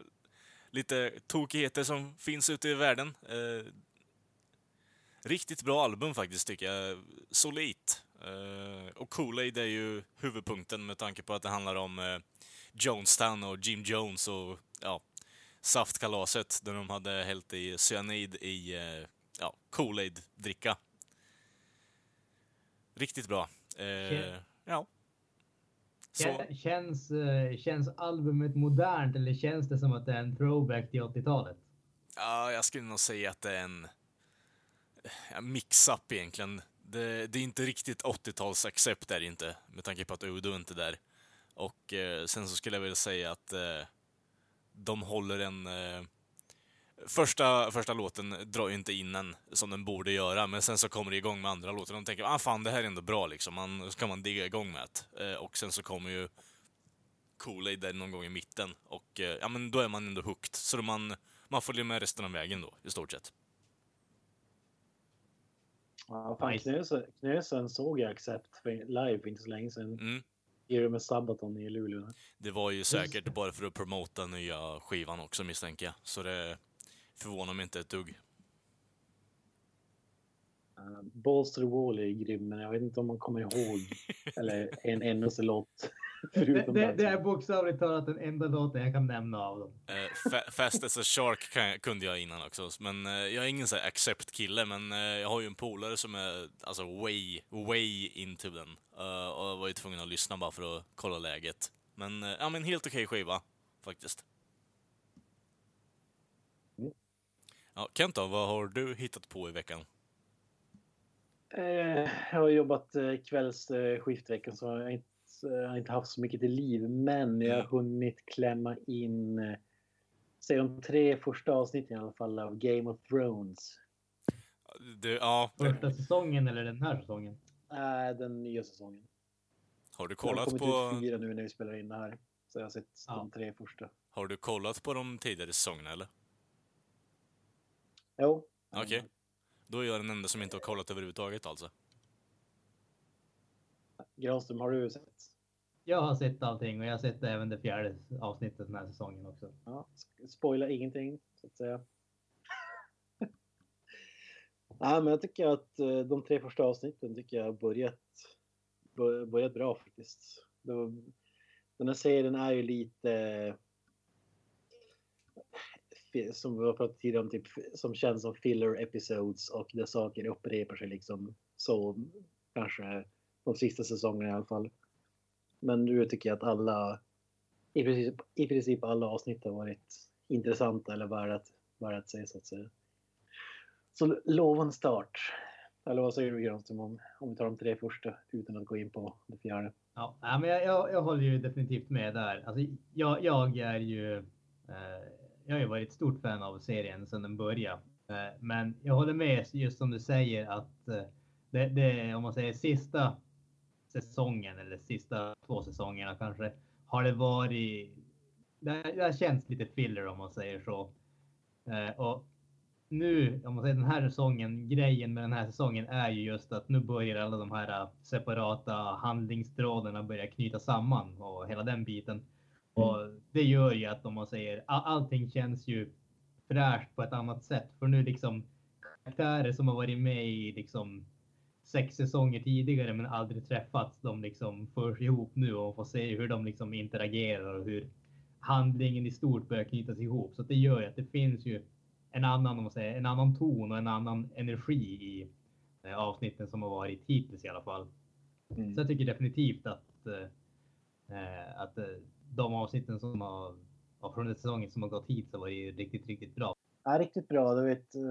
lite tokigheter som finns ute i världen. Eh, riktigt bra album faktiskt tycker jag. Solit. Eh, och Kool-Aid är ju huvudpunkten med tanke på att det handlar om eh, Jonestown och Jim Jones och ja, saftkalaset där de hade hällt i cyanid i eh, ja, Kool-Aid-dricka. Riktigt bra. Eh, ja. Så, Kä- Känns, eh, känns albumet modernt eller känns det som att det är en throwback till 80-talet? ja, jag skulle nog säga att det är en ja, mix-up egentligen. Det, det är inte riktigt 80-tals accept är det inte, med tanke på att Udo inte är där. Och eh, sen så skulle jag vilja säga att eh, de håller en... Eh, första, första låten drar ju inte in en som den borde göra, men sen så kommer det igång med andra låtar. De tänker ah fan, det här är ändå bra liksom, man, ska man digga igång med det. Eh, och sen så kommer ju Kool-Aid där någon gång i mitten och eh, ja men då är man ändå hooked. Så då man, man följer med resten av vägen då, i stort sett. Ja, fan. Knösen, Knösen såg jag Accept live för inte så länge sedan. Mm. I med Sabaton i Luleå. Det var ju säkert bara för att promota nya skivan också misstänker jag. Så det förvånar mig inte ett dugg. Uh, Balls to the Wall är grym, men jag vet inte om man kommer ihåg eller en endaste låt. Det, det, det, är bokstavligt talat den enda låten jag kan nämna av dem. Uh, Fast as a Shark kan, kunde jag innan också, men uh, jag är ingen så accept-kille, men uh, jag har ju en polare som är alltså way, way into den. och jag var ju tvungen att lyssna bara för att kolla läget. Men, ja men helt okej okay skiva, faktiskt. Mm. Ja, Kent då, vad har du hittat på i veckan? jag har jobbat kvällsskiftveckan så jag har inte jag har inte haft så mycket till liv, men jag har mm. hunnit klämma in eh, säg de tre första avsnitten i alla fall av Game of Thrones. Du, ja. Första säsongen eller den här säsongen? Nej, den nya säsongen. Har du kollat på... Det har kommit ut fyra nu när vi spelar in det här. Så jag har sett ja. de tre första. Har du kollat på de tidigare säsongerna eller? Jo. Okej. Okay. Då är jag den enda som inte har kollat överhuvudtaget alltså. Granström, har du sett? Jag har sett allting och jag har sett även det fjärde avsnittet den här säsongen också. Ja, spoila ingenting så att säga. Nej, men jag tycker att eh, de tre första avsnitten tycker jag har börjat, börjat bra faktiskt. Den här serien är ju lite som vi har pratat tidigare om, typ, som känns som filler episodes och där saker upprepar sig liksom så kanske de sista säsongerna i alla fall. Men nu tycker jag att alla, i princip, i princip alla avsnitt har varit intressanta eller värda att, värda att se så att säga. Så lovande start. Eller vad säger du Granström om, om vi tar de tre första utan att gå in på det fjärde? Ja, men jag, jag, jag håller ju definitivt med där. Alltså, jag, jag är ju eh, jag har ju varit stort fan av serien sedan den började. Eh, men jag håller med just som du säger att eh, det, det, om man säger sista säsongen eller sista två säsongerna kanske har det varit. Det, det har känts lite filler om man säger så. Eh, och nu, om man säger den här säsongen, grejen med den här säsongen är ju just att nu börjar alla de här separata handlingstrådarna börja knyta samman och hela den biten. Mm. Och det gör ju att om man säger all, allting känns ju fräscht på ett annat sätt. För nu liksom karaktärer som har varit med i liksom sex säsonger tidigare men aldrig träffats. De liksom förs ihop nu och får se hur de liksom interagerar och hur handlingen i stort börjar knytas ihop. Så det gör ju att det finns ju en annan, om man säger, en annan ton och en annan energi i eh, avsnitten som har varit hittills i alla fall. Mm. Så jag tycker definitivt att, eh, att eh, de avsnitten som har, från den säsongen som har gått hit så var det riktigt, riktigt bra. Ja, riktigt bra. Du vet, eh,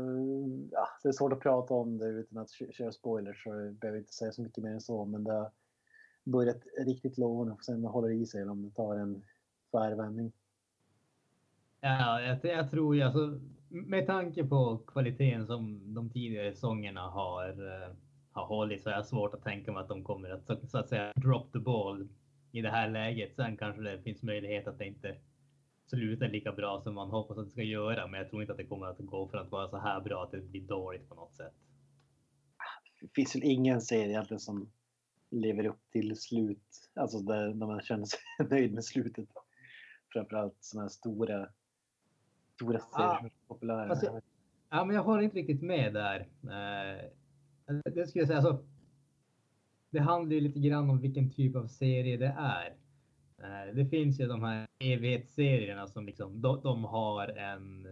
ja, det är svårt att prata om det utan att köra spoilers så jag behöver inte säga så mycket mer än så. Men det har börjat riktigt lovande och sen håller det i sig om det tar en tvärvändning. Ja, jag, jag tror ju alltså med tanke på kvaliteten som de tidigare säsongerna har, uh, har hållit så är det svårt att tänka mig att de kommer att så, så att säga drop the ball i det här läget. Sen kanske det finns möjlighet att det inte slutar lika bra som man hoppas att det ska göra. Men jag tror inte att det kommer att gå för att vara så här bra att det blir dåligt på något sätt. Det finns väl ingen serie egentligen som lever upp till slut, alltså där, där man känner sig nöjd med slutet. Framförallt sådana här stora, stora serier som är populära. Alltså, ja, men jag håller inte riktigt med där. Eh, det skulle jag säga, alltså, det handlar ju lite grann om vilken typ av serie det är. Eh, det finns ju de här evighetsserierna som liksom, de, de, har en,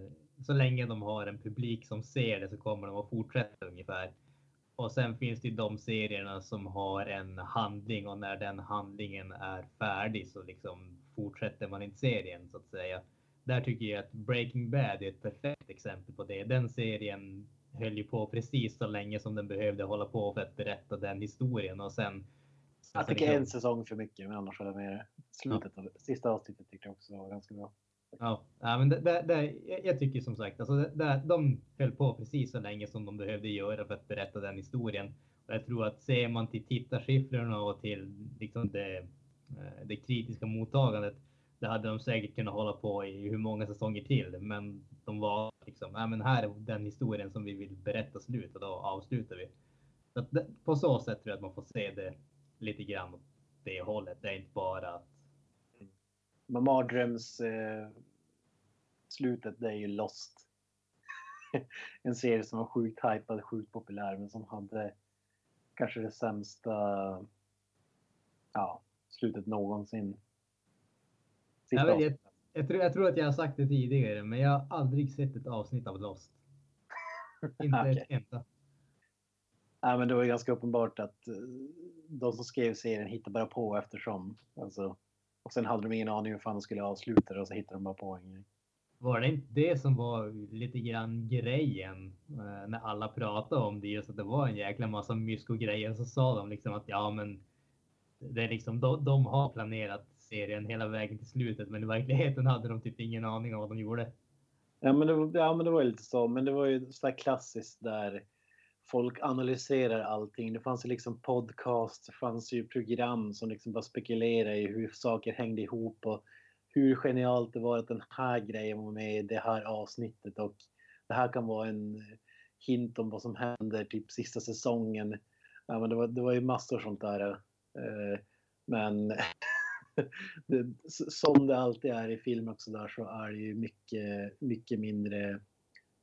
så länge de har en publik som ser det så kommer de att fortsätta ungefär. Och sen finns det ju de serierna som har en handling och när den handlingen är färdig så liksom fortsätter man inte serien så att säga. Där tycker jag att Breaking Bad är ett perfekt exempel på det. Den serien höll ju på precis så länge som den behövde hålla på för att berätta den historien och sen jag tycker en säsong för mycket, men annars håller jag med Slutet av sista avsnittet tyckte jag också var ganska bra. Ja, ja men det, det, det, jag tycker som sagt, alltså det, de höll på precis så länge som de behövde göra för att berätta den historien. Och jag tror att ser man till tittarsiffrorna och till liksom det, eh, det kritiska mottagandet, det hade de säkert kunnat hålla på i hur många säsonger till. Men de var liksom, ja men här är den historien som vi vill berätta slut och då avslutar vi. Så att på så sätt tror jag att man får se det lite grann åt det hållet. Det är inte bara att... Men mardröms eh, slutet, det är ju lost. en serie som var sjukt hypad, sjukt populär, men som hade kanske det sämsta ja, slutet någonsin. Jag, vet, jag, tror, jag tror att jag har sagt det tidigare, men jag har aldrig sett ett avsnitt av Lost. Inte okay. ett enda. Ja, men det var ganska uppenbart att eh, de som skrev serien hittade bara på eftersom. Alltså, och sen hade de ingen aning hur fan de skulle avsluta det och så hittade de bara på en grej. Var det inte det som var lite grann grejen eh, när alla pratade om det? Just att det var en jäkla massa mysko-grejer. Så sa de liksom att ja, men det är liksom de, de har planerat serien hela vägen till slutet, men i verkligheten hade de typ ingen aning om vad de gjorde. Ja, men det, var, ja, men det var lite så. Men det var ju så klassiskt där folk analyserar allting. Det fanns ju liksom podcast, det fanns ju program som liksom bara spekulerade i hur saker hängde ihop och hur genialt det var att den här grejen var med i det här avsnittet och det här kan vara en hint om vad som händer typ sista säsongen. Ja, men det, var, det var ju massor sånt där. Eh, men det, som det alltid är i film också där så är det ju mycket, mycket mindre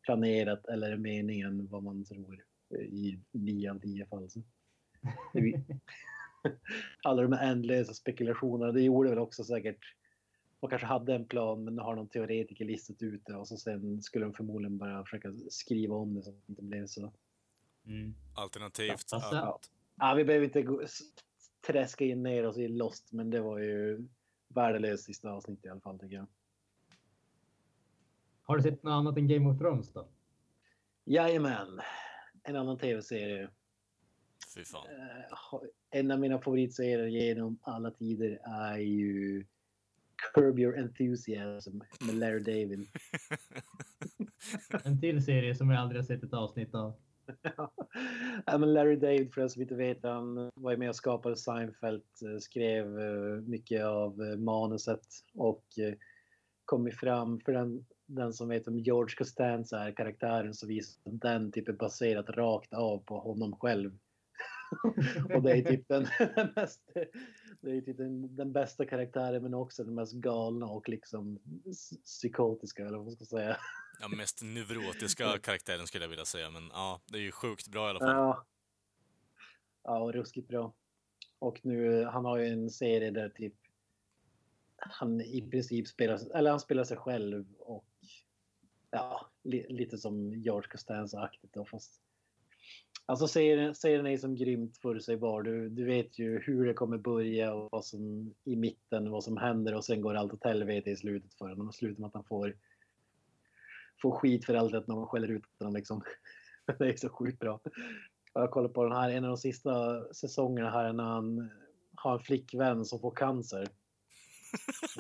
planerat eller meningen vad man tror i nio av tio fall. Så. Alla de här ändlösa spekulationerna, det gjorde väl också säkert de kanske hade en plan men har någon teoretiker listat ut det och så sen skulle de förmodligen bara försöka skriva om det så att det inte blev så. Mm. Alternativt ja, alltså, att... Ja, vi behöver inte gå, träska in ner oss i Lost men det var ju värdelöst sista avsnitt i alla fall tycker jag. Har du sett något annat än Game of Thrones då? Jajamän en annan tv-serie. Fy fan. Uh, en av mina favoritserier genom alla tider är ju Curb Your Enthusiasm med Larry David. en till serie som jag aldrig har sett ett avsnitt av. ja, men Larry David, för den som inte vet, han var med och skapade Seinfeld, eh, skrev eh, mycket av eh, manuset och kom fram för den den som vet om George Costanza är karaktären så visar den typ är baserat rakt av på honom själv. och det är typ den, den, mest, det är typ den, den, bästa karaktären men också den mest galna och liksom psykotiska eller vad man ska säga. Ja, mest neurotiska karaktären skulle jag vilja säga, men ja, det är ju sjukt bra i alla fall. Ja, ja och ruskigt bra. Och nu, han har ju en serie där typ han i princip spelar, eller han spelar sig själv och ja, li, lite som George Costanza-aktigt då fast Alltså serien, serien är som grymt förutsägbar. Du, du vet ju hur det kommer börja och vad som i mitten, vad som händer och sen går allt åt helvete i slutet för honom. Och slutar med att han får, får skit för allt att man skäller ut honom liksom. Det är så sjukt bra. Jag kollar på den här, en av de sista säsongerna här när han har en flickvän som får cancer.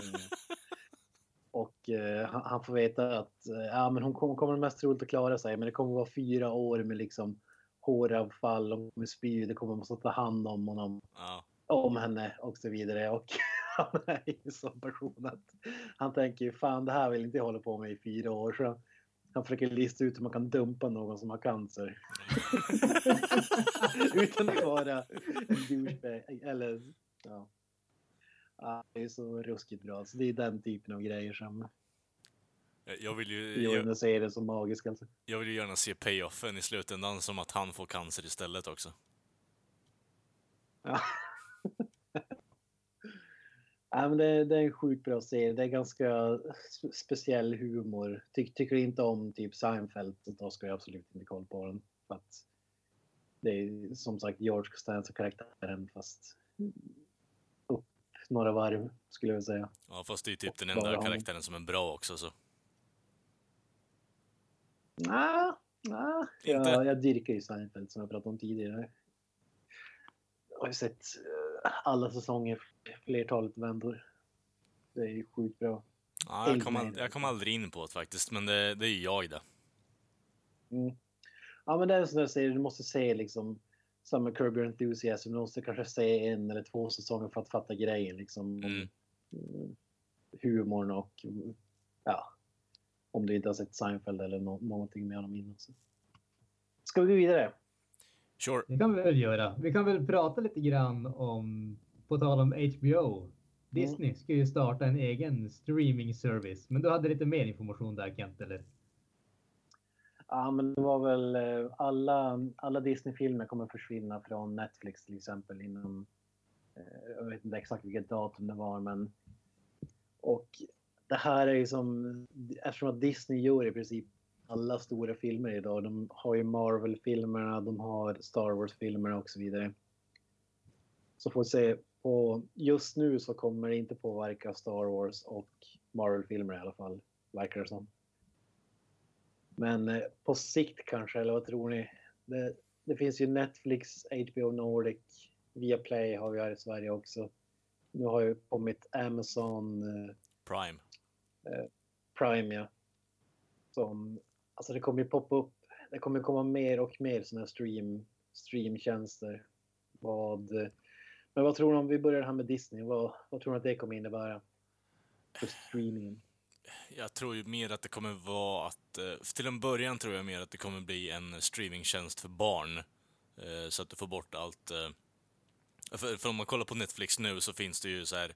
Mm. Och eh, han, han, får veta att eh, ja, men hon kommer, kommer mest troligt att klara sig, men det kommer vara fyra år med liksom håravfall, och med spy, det kommer att ta hand om honom, ja. om henne och så vidare. Och han är en sån person att han tänker fan det här vill inte jag hålla på med i fyra år. Så han försöker lista ut hur man kan dumpa någon som har cancer. Utan att vara en douchebag. Eller, ja. Ja, det är så ruskigt bra. Så det är den typen av grejer som jag vill ju... Jag, jag ser det som magisk alltså. Jag vill ju gärna se payoffen i slutändan som att han får cancer istället också. Ja. ja men det, det, är en sjukt bra serie. Det är ganska speciell humor. Ty, tycker du inte om typ Seinfeld, då ska jag absolut inte kolla på den. För att det är som sagt George Costanza-karaktären fast några varv skulle jag säga. Ja, fast det är typ den enda karaktären som är bra också så. Nej, nej. Jag, jag dyrkar ju Seinfeld som jag pratade om tidigare. Jag har ju sett alla säsonger, flertalet vändor. Det är ju sjukt bra. Ja, jag, kom aldrig, jag kom aldrig in på det faktiskt, men det, det är ju jag det. Mm. Ja, men det är sån där serie du måste se liksom samma Curb Your Enthusiasm. Du måste kanske se en eller två säsonger för att fatta grejen. Liksom, mm. Humorn och ja, om du inte har sett Seinfeld eller no någonting med honom innan. Så. Ska vi gå vidare? Sure. Det kan vi väl göra. Vi kan väl prata lite grann om, på tal om HBO. Disney mm. ska ju starta en egen streaming service, men du hade lite mer information där Kent, eller? Ja, men det var väl eh, alla, alla Disney-filmer kommer försvinna från Netflix till exempel inom, eh, jag vet inte exakt vilket datum det var, men och det här är ju som, eftersom att Disney gör i princip alla stora filmer idag. De har ju Marvel-filmerna, de har Star Wars-filmerna och så vidare. Så får vi se. På, just nu så kommer det inte påverka Star Wars och Marvel-filmer i alla fall, verkar det som. Men eh, på sikt kanske, eller vad tror ni? Det, det finns ju Netflix, HBO Nordic, Viaplay har vi här i Sverige också. Nu har ju kommit Amazon eh, Prime. eh, Prime, ja. Som, alltså det kommer ju poppa upp, det kommer komma mer och mer sådana här stream, streamtjänster. Vad, men vad tror du om vi börjar här med Disney? Vad, vad tror du att det kommer innebära för streamingen? Jag tror ju mer att det kommer vara att, eh, till en början tror jag mer att det kommer bli en streamingtjänst för barn. Eh, så att du får bort allt. Eh, för, för om man kollar på Netflix nu så finns det ju så här.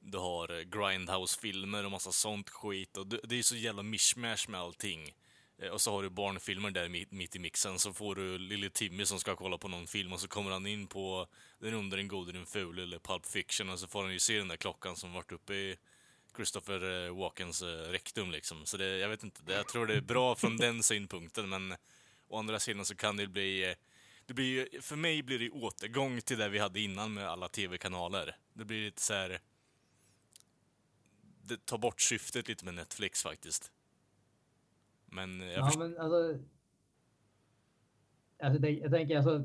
Du har Grindhouse-filmer och massa sånt skit och det, det är ju så jävla mishmash med allting. Eh, Och så har du barnfilmer där mitt, mitt i mixen, så får du lille Timmy som ska kolla på någon film och så kommer han in på Den onde, den gode, den fule eller Pulp Fiction och så får han ju se den där klockan som varit uppe i Christopher eh, Walkens eh, rektum liksom. Så det, jag vet inte, det, jag tror det är bra från den synpunkten men å andra sidan så kan det bli det blir för mig blir det återgång till det vi hade innan med alla tv-kanaler. Det blir lite så här. Det tar bort syftet lite med Netflix faktiskt. Men jag Ja, men alltså. alltså det, jag tänker alltså.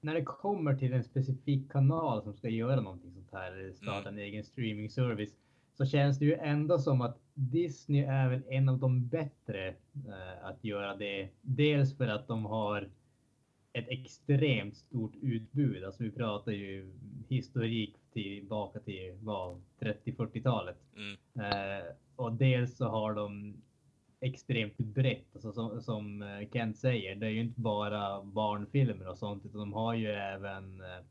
När det kommer till en specifik kanal som ska göra någonting sånt här, starta en egen streaming service, så känns det ju ändå som att Disney är väl en av de bättre eh, att göra det. Dels för att de har ett extremt stort utbud. Alltså vi pratar ju historik tillbaka till vad 30-40-talet. Mm, Eh, och dels så har de extremt brett, alltså som, som eh, Kent säger, det är ju inte bara barnfilmer och sånt, utan de har ju även eh,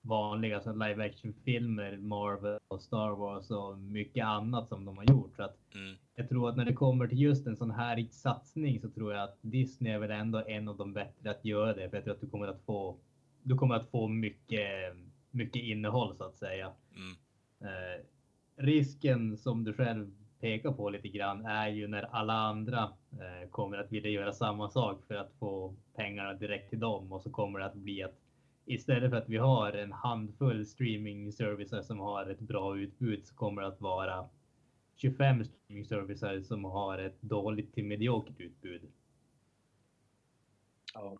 vanliga alltså live action-filmer, Marvel och Star Wars och mycket annat som de har gjort. Så att mm, jag tror att när det kommer till just en sån här satsning så tror jag att Disney är väl ändå en av de bättre att göra det. För jag tror att du kommer att få, du kommer att få mycket, mycket innehåll så att säga. mm, Eh, risken som du själv pekar på lite grann är ju när alla andra eh, kommer att vilja göra samma sak för att få pengarna direkt till dem och så kommer det att bli att istället för att vi har en handfull streaming-servicer som har ett bra utbud så kommer det att vara 25 streaming-servicer som har ett dåligt till mediokert utbud. Ja.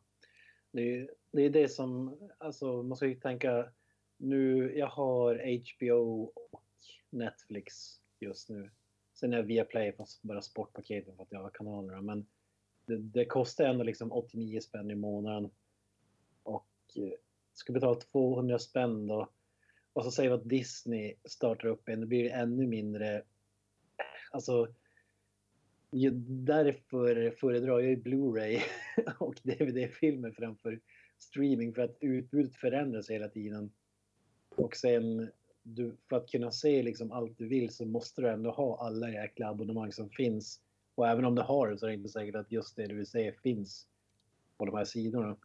Det är, det är det som, alltså man ska ju tänka nu, jag har HBO och Netflix just nu. Sen är Viaplay fast bara sportpaketen för att jag har kanalerna. Men det, det kostar ändå liksom 89 spänn i månaden. Och eh, ska betala 200 spänn då. Och så säger vi att Disney startar upp en, då blir det ännu mindre. Alltså, därför föredrar jag ju Blu-ray och DVD-filmer framför streaming för att utbudet förändras hela tiden. Och sen du, för att kunna se liksom allt du vill så måste du ändå ha alla jäkla abonnemang som finns. Och även om du har det så är det inte säkert att just det du vill se finns på de här sidorna.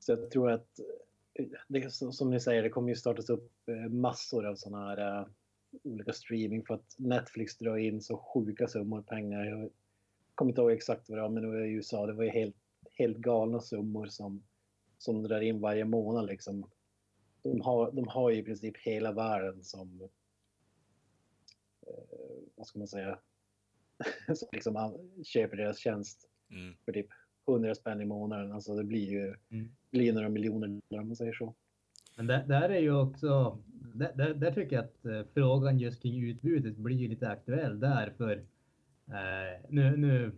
Så jag tror att det som ni säger, det kommer ju startas upp eh, massor av sådana här uh, olika streaming för att Netflix drar in så sjuka summor pengar. Jag kommer inte ihåg exakt vad det var, men det var i USA. Det var ju helt, helt galna summor som, som drar in varje månad liksom. De har, de har ju i princip hela världen som, eh, vad ska man säga, som liksom köper deras tjänst mm. för typ 100 spänn i månaden. Alltså det blir ju Mm. blir några miljoner dollar om man säger så. Men där, där är ju också, där, där, där tycker jag att eh, frågan just kring utbudet blir lite aktuell där för eh, nu, nu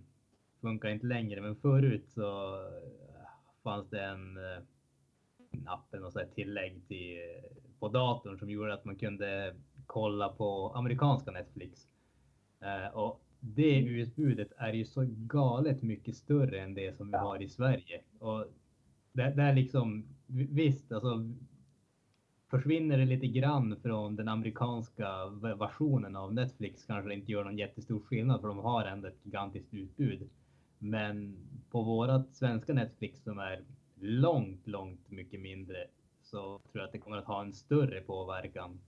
funkar inte längre, men förut så eh, fanns det en, en app, eller något sånt här tillägg till, på datorn som gjorde att man kunde kolla på amerikanska Netflix. Eh, och det utbudet är ju så galet mycket större än det som vi har i Sverige. Och det, det är liksom, visst, alltså försvinner det lite grann från den amerikanska versionen av Netflix kanske det inte gör någon jättestor skillnad för de har ändå ett gigantiskt utbud. Men på vårat svenska Netflix som är långt, långt mycket mindre så tror jag att det kommer att ha en större påverkan.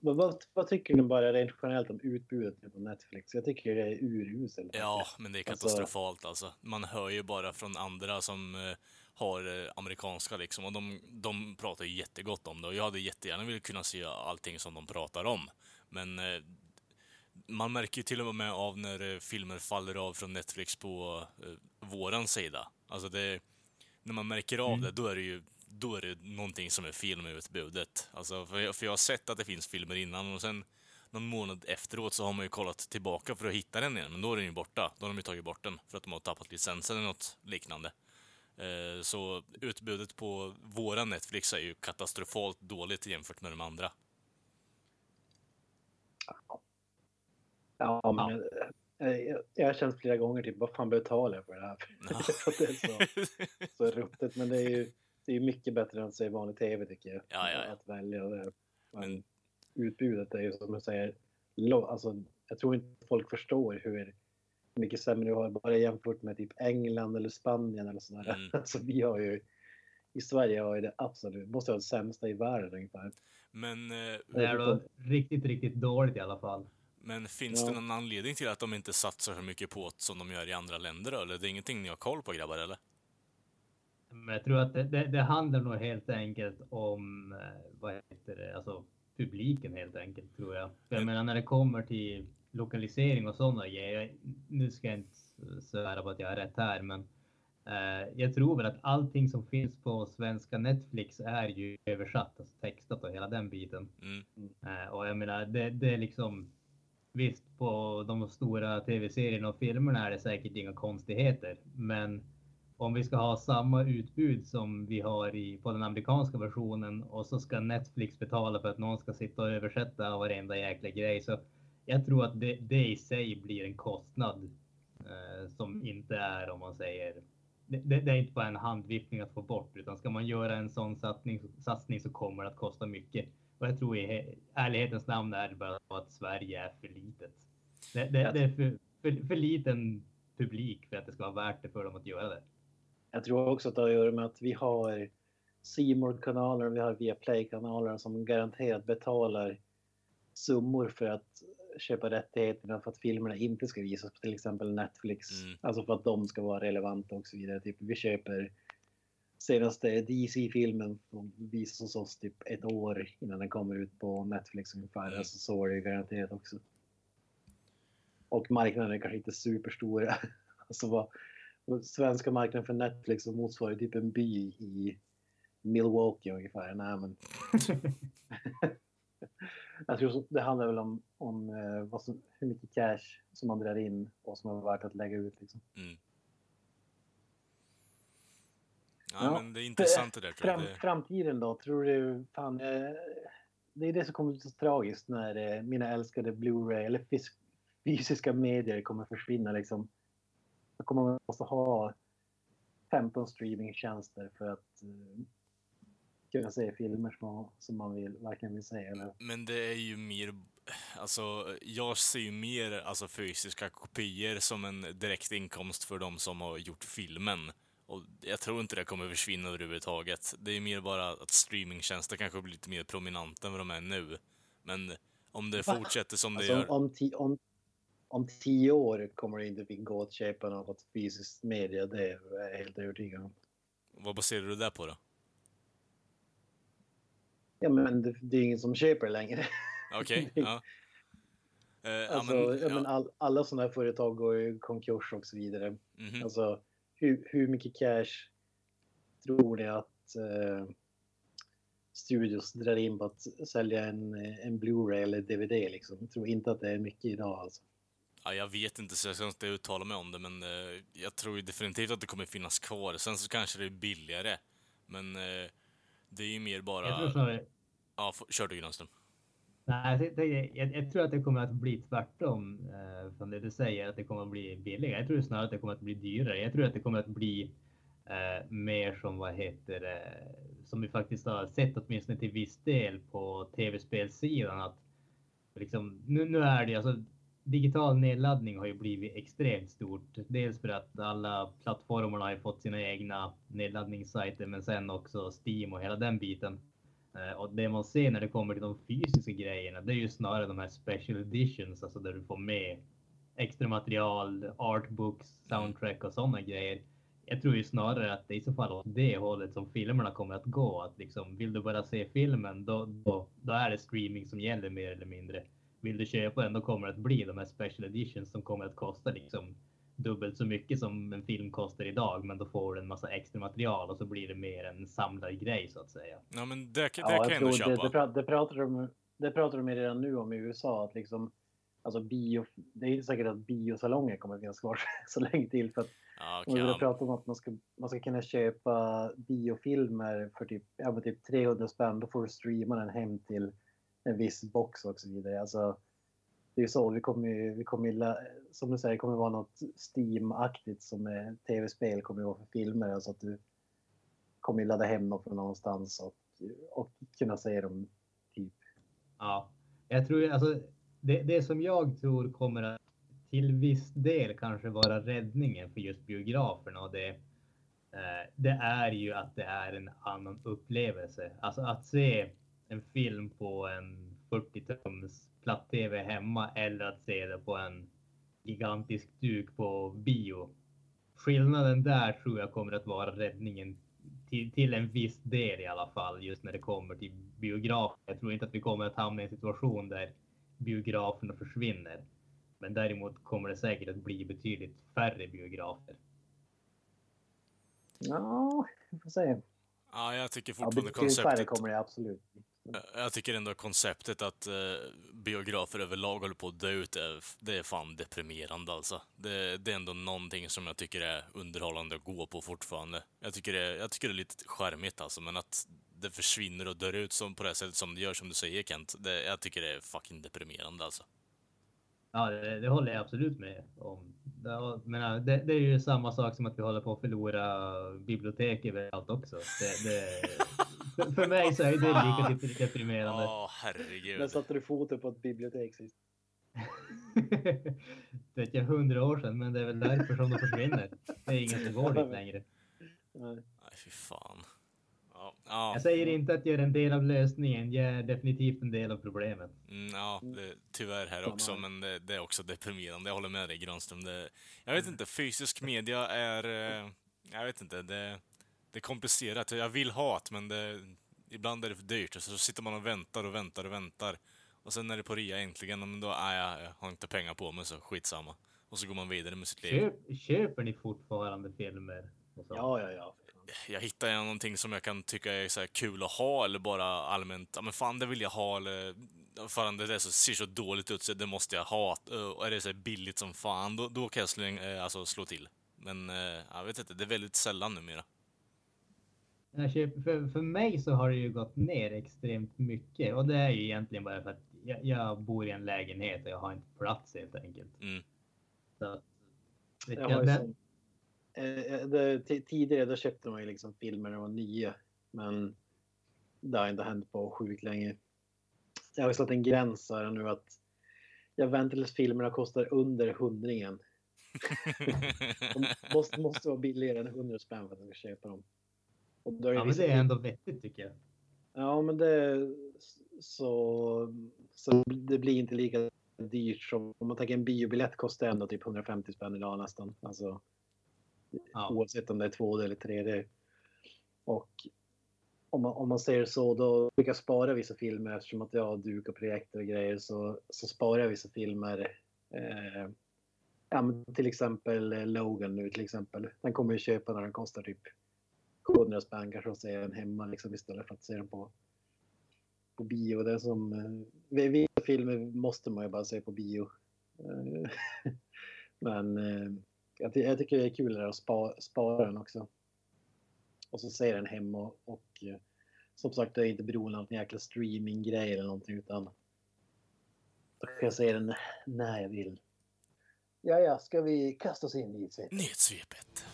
Vad, vad, vad tycker ni bara rent generellt om utbudet på Netflix? Jag tycker det är uruselt. Ja, men det är Alltså- katastrofalt alltså. Man hör ju bara från andra som eh, har eh, amerikanska liksom och de, de pratar ju jättegott om det och jag hade jättegärna velat kunna se allting som de pratar om. Men eh, man märker ju till och med av när eh, filmer faller av från Netflix på eh, våran sida. Alltså det, när man märker av Mm. det, då är det ju då är det någonting som är fel med utbudet. Alltså, för, jag, för jag har sett att det finns filmer innan och sen någon månad efteråt så har man ju kollat tillbaka för att hitta den igen, men då är den ju borta. Då har de ju tagit bort den för att de har tappat licensen eller något liknande. Eh, så utbudet på våra Netflix är ju katastrofalt dåligt jämfört med de andra. Ja, men eh, jag, jag har känt flera gånger typ, vad fan betalar jag för det här? Att det är så, så ruttet. Men det är ju det är mycket bättre än att se vanlig tv tycker jag. Ja, ja, ja. Att välja det. Men, utbudet är ju som du säger, lo- alltså, jag tror inte folk förstår hur mycket sämre vi har bara jämfört med typ England eller Spanien eller sådär. Mm. Alltså vi har ju i Sverige har ju det absolut, måste ha det sämsta i världen ungefär. Men, eh, Det är då riktigt, riktigt dåligt i alla fall. Men finns Ja. det någon anledning till att de inte satsar så mycket på det som de gör i andra länder? Eller det är ingenting ni har koll på grabbar eller? Men jag tror att det, det, det handlar nog helt enkelt om, eh, vad heter det, alltså publiken helt enkelt tror jag. För jag menar när det kommer till lokalisering och sådana grejer, nu ska jag inte svära på att jag har rätt här, men eh, jag tror väl att allting som finns på svenska Netflix är ju översatt, alltså textat och hela den biten. Mm. Eh, och jag menar, det, det är liksom visst på de stora tv-serierna och filmerna är det säkert inga konstigheter, men om vi ska ha samma utbud som vi har i, på den amerikanska versionen och så ska Netflix betala för att någon ska sitta och översätta varenda jäkla grej. Så jag tror att det, det i sig blir en kostnad eh, som inte är om man säger det, det, det är inte bara en handviftning att få bort utan ska man göra en sån satsning, satsning så kommer det att kosta mycket. Och jag tror i he- ärlighetens namn är det bara att Sverige är för litet. Det, det, det är för, för, för liten publik för att det ska vara värt det för dem att göra det. Jag tror också att det har att göra med att vi har C kanaler och vi har Viaplay-kanaler som garanterat betalar summor för att köpa rättigheterna för att filmerna inte ska visas på till exempel Netflix. Mm. Alltså för att de ska vara relevanta och så vidare. Typ, vi köper senaste DC-filmen som visas hos oss typ ett år innan den kommer ut på Netflix ungefär. Mm. Alltså, så är det ju garanterat också. Och marknaden är kanske inte superstor. alltså vad, svenska marknaden för Netflix motsvarar typ en by i Milwaukee ungefär. Nej, men... Jag tror det handlar väl om, om eh, vad som, hur mycket cash som man drar in och som är värt att lägga ut. Liksom. Mm. Ja, Ja. men det är intressant det där tror jag. Fram, framtiden då? Tror du... Fan, eh, det är det som kommer bli så tragiskt när eh, mina älskade Blu-ray eller fys- fysiska medier kommer försvinna. Liksom. Då kommer man måste ha 15 streamingtjänster för att eh, kunna se filmer som, som man vill, verkligen vill se. Eller? men det är ju mer, alltså jag ser ju mer alltså, fysiska kopior som en direkt inkomst för de som har gjort filmen. Och jag tror inte det kommer försvinna överhuvudtaget. Det är mer bara att streamingtjänster kanske blir lite mer prominenta än vad de är nu. Men om det Va? fortsätter som det Alltså, gör... om, om, om tio år kommer det inte gå att köpa något fysiskt media. Det är jag helt övertygad om. Vad baserar du det på då? Ja, men det, det är ingen som köper det längre. Okej, ja. Eh, ja, Alltså, men, ja, men ja, all, alla sådana här företag går i konkurs och så vidare. mhm. Alltså, hur, hur mycket cash tror ni att eh, studios drar in på att sälja en, en Blu-ray eller DVD? Liksom? Jag tror inte att det är mycket idag. Alltså. Ja, jag vet inte, så jag ska inte uttala mig om det, men eh, jag tror ju definitivt att det kommer finnas kvar. Sen så kanske det är billigare, men eh, det är ju mer bara... Jag tror snarare, Ja, f- kör du Granström nej, jag, jag, jag, tror att det kommer att bli tvärtom eh, från det du säger, att det kommer att bli billigare. Jag tror snarare att det kommer att bli dyrare. Jag tror att det kommer att bli eh, mer som vad heter det, som vi faktiskt har sett åtminstone till viss del på tv-spelsidan att liksom, nu, nu är det alltså digital nedladdning har ju blivit extremt stort. Dels för att alla plattformarna har fått sina egna nedladdningssajter, men sen också Steam och hela den biten. Eh, och det man ser när det kommer till de fysiska grejerna, det är ju snarare de här special editions, alltså där du får med extra material, artbooks, soundtrack och sådana grejer. Jag tror ju snarare att det är i så fall åt det hållet som filmerna kommer att gå. Att liksom, vill du bara se filmen, då, då, då är det streaming som gäller mer eller mindre. Vill du köpa den, då kommer det att bli de här special editions som kommer att kosta liksom dubbelt så mycket som en film kostar idag, men då får du en massa extra material och så blir det mer en samlad grej så att säga. Ja, men det, det Ja, kan jag ändå köpa. Det, det, pra- det, pratar de, det pratar de redan nu om i USA. Att liksom, alltså bio, det är inte säkert att biosalonger kommer att finnas kvar så länge till. För att Ja, de börjar okej, prata om att man ska, man ska kunna köpa biofilmer för typ, ja, typ 300 spänn. Då får du streama den hem till en viss box och så vidare. Alltså, det är ju så, vi kommer ju, vi kommer som du säger, det kommer vara något Steam-aktigt som är tv-spel kommer vara för filmer. Alltså att du kommer ju ladda hem något från någonstans och, och kunna se dem typ. Ja, jag tror alltså det, det som jag tror kommer att till viss del kanske vara räddningen för just biograferna och det, eh, det är ju att det är en annan upplevelse. Alltså att se en film på en 40-tums platt-tv hemma eller att se det på en gigantisk duk på bio. Skillnaden där tror jag kommer att vara räddningen till, till en viss del i alla fall, just när det kommer till biograf. Jag tror inte att vi kommer att hamna i en situation där biograferna försvinner. Men däremot kommer det säkert att bli betydligt färre biografer. Ja, vi får se. Ja, jag tycker Ja, fortfarande färre konceptet... kommer det absolut. Jag tycker ändå konceptet att eh, biografer överlag håller på att dö ut, är, det är fan deprimerande alltså. Det, det är ändå någonting som jag tycker är underhållande att gå på fortfarande. Jag tycker det, jag tycker det är lite charmigt alltså, men att det försvinner och dör ut som, på det sättet som det gör, som du säger Kent, det, jag tycker det är fucking deprimerande alltså. Ja, det, det håller jag absolut med om. Det, men det, det är ju samma sak som att vi håller på att förlora bibliotek överallt också. Det, det, för, mig så är det lika dep- deprimerande. Åh, herregud. När satte du foten på ett bibliotek sist? det är inte hundra år sedan, men det är väl därför som de försvinner. Det är ingen som går dit längre. Nej. Nej, fy fan. Ja, ja, Jag säger inte att jag är en del av lösningen. Jag är definitivt en del av problemet. mm, ja det, tyvärr här också, men det, det är också deprimerande. Jag håller med dig Granström. Det, jag vet inte, fysisk media är... eh, Jag vet inte, det, det är komplicerat. Jag vill ha det, men det, ibland är det för dyrt. Och så sitter man och väntar och väntar och väntar. Och sen när det är på rea äntligen, men då, nej, jag, jag har inte pengar på mig, så skitsamma. Och så går man vidare med sitt liv. Köp, köper ni fortfarande filmer? Och så? Ja, ja, ja. Jag hittar jag någonting som jag kan tycka är så här kul att ha eller bara allmänt, ja men fan det vill jag ha eller fan det där så, ser så dåligt ut så det måste jag ha. Och är det så här billigt som fan, då, då kan jag slå, eh, alltså, slå till. Men eh, jag vet inte, det är väldigt sällan numera. Jag köper, för, för mig så har det ju gått ner extremt mycket och det är ju egentligen bara för att jag, jag bor i en lägenhet och jag har inte plats helt enkelt. Mm. Så, att- vet Jag jag, har ju den, som, eh, det, t- tidigare då köpte man ju liksom filmer när de var nya. Men det har inte hänt på sjukt länge. Jag har ju satt en gräns här nu att jag väntar tills filmerna kostar under hundringen. De måste, måste vara billigare än 100 spänn för att jag ska köpa dem. Och då är ja, men vissa det är ändå vettigt tycker jag. Ja, men det så, så det blir inte lika dyrt som om man tänker en biobiljett kostar ändå typ 150 spänn idag nästan. Alltså, Ja. Oavsett om det är 2D eller 3D. Och om man, om man ser så då brukar jag spara vissa filmer eftersom att jag har duk och projektor och grejer så, så sparar jag vissa filmer. Eh, ja, men till exempel eh, Logan nu till exempel. Den kommer jag köpa när den kostar typ 700 spänn kanske och se den hemma liksom istället för att se den på, på bio. Det är som, eh, vissa filmer måste man ju bara se på bio. Eh, men eh, jag, jag tycker det är kul att spa, spara den också. Och så ser den hemma och, och eh, som sagt, det är inte beroende av någon jäkla streaminggrej eller någonting utan då kan jag säga den när jag vill. Ja, ja, ska vi kasta oss in i nyhetssvepet? Nyhetssvepet.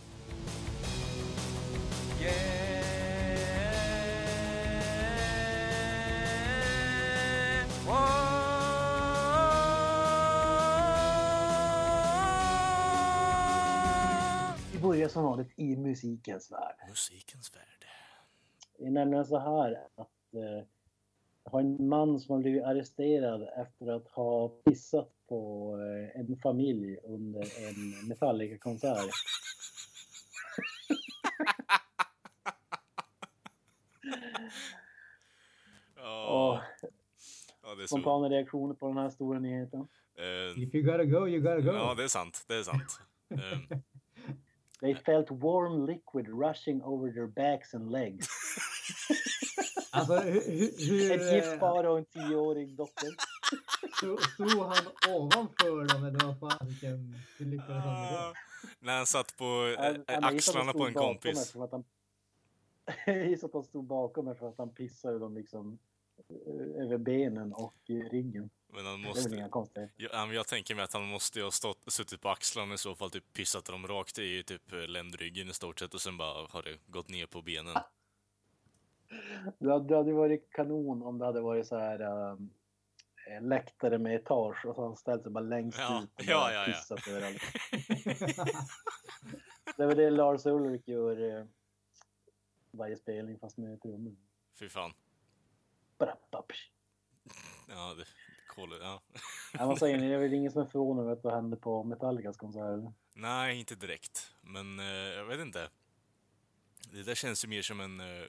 Yeah. Wow. Börjar som vanligt i musikens värld. Musikens värld. Det är nämligen så här att eh, jag har en man som har blivit arresterad efter att ha pissat på eh, en familj under en Metallica-konsert. Och ja, det är spontana reaktioner på den här stora nyheten. Eh, If you gotta go, you gotta go. ja, det är sant. Det är sant. Eh, They felt warm liquid rushing over their backs and legs. Alltså hur... hur, hur Ett gift eh, par och en tioårig dotter. stod, han ovanför dem eller vad fasiken? Hur lyckades han med ah, det? när han satt på Han- eh, han att axlarna på en kompis. eftersom Att han... Jag gissar att han stod bakom mig för att han pissade dem liksom eh, över benen och eh, ryggen. Men han Det är väl måste... inga konstigheter. Ja, jag tänker mig att han måste ha stått, suttit på axlarna i så fall, typ pissat dem rakt i typ eh, ländryggen i stort sett och sen bara har det gått ner på benen. Det hade, det hade varit kanon om det hade varit så här um, läktare med etage och så han ställt sig bara längst Ja, ut och ja, ja, ja. pissat överallt. Det är väl det Lars Ulrik gör eh, varje spelning fast med trummor. Fy fan. Brappapsch. Ja, det... Cool, ja. Ja, vad säger ni? Det är väl ingen som är förvånad över att det hände på Metallicas konsert? Nej, inte direkt. Men eh, jag vet inte. Det där känns ju mer som en eh,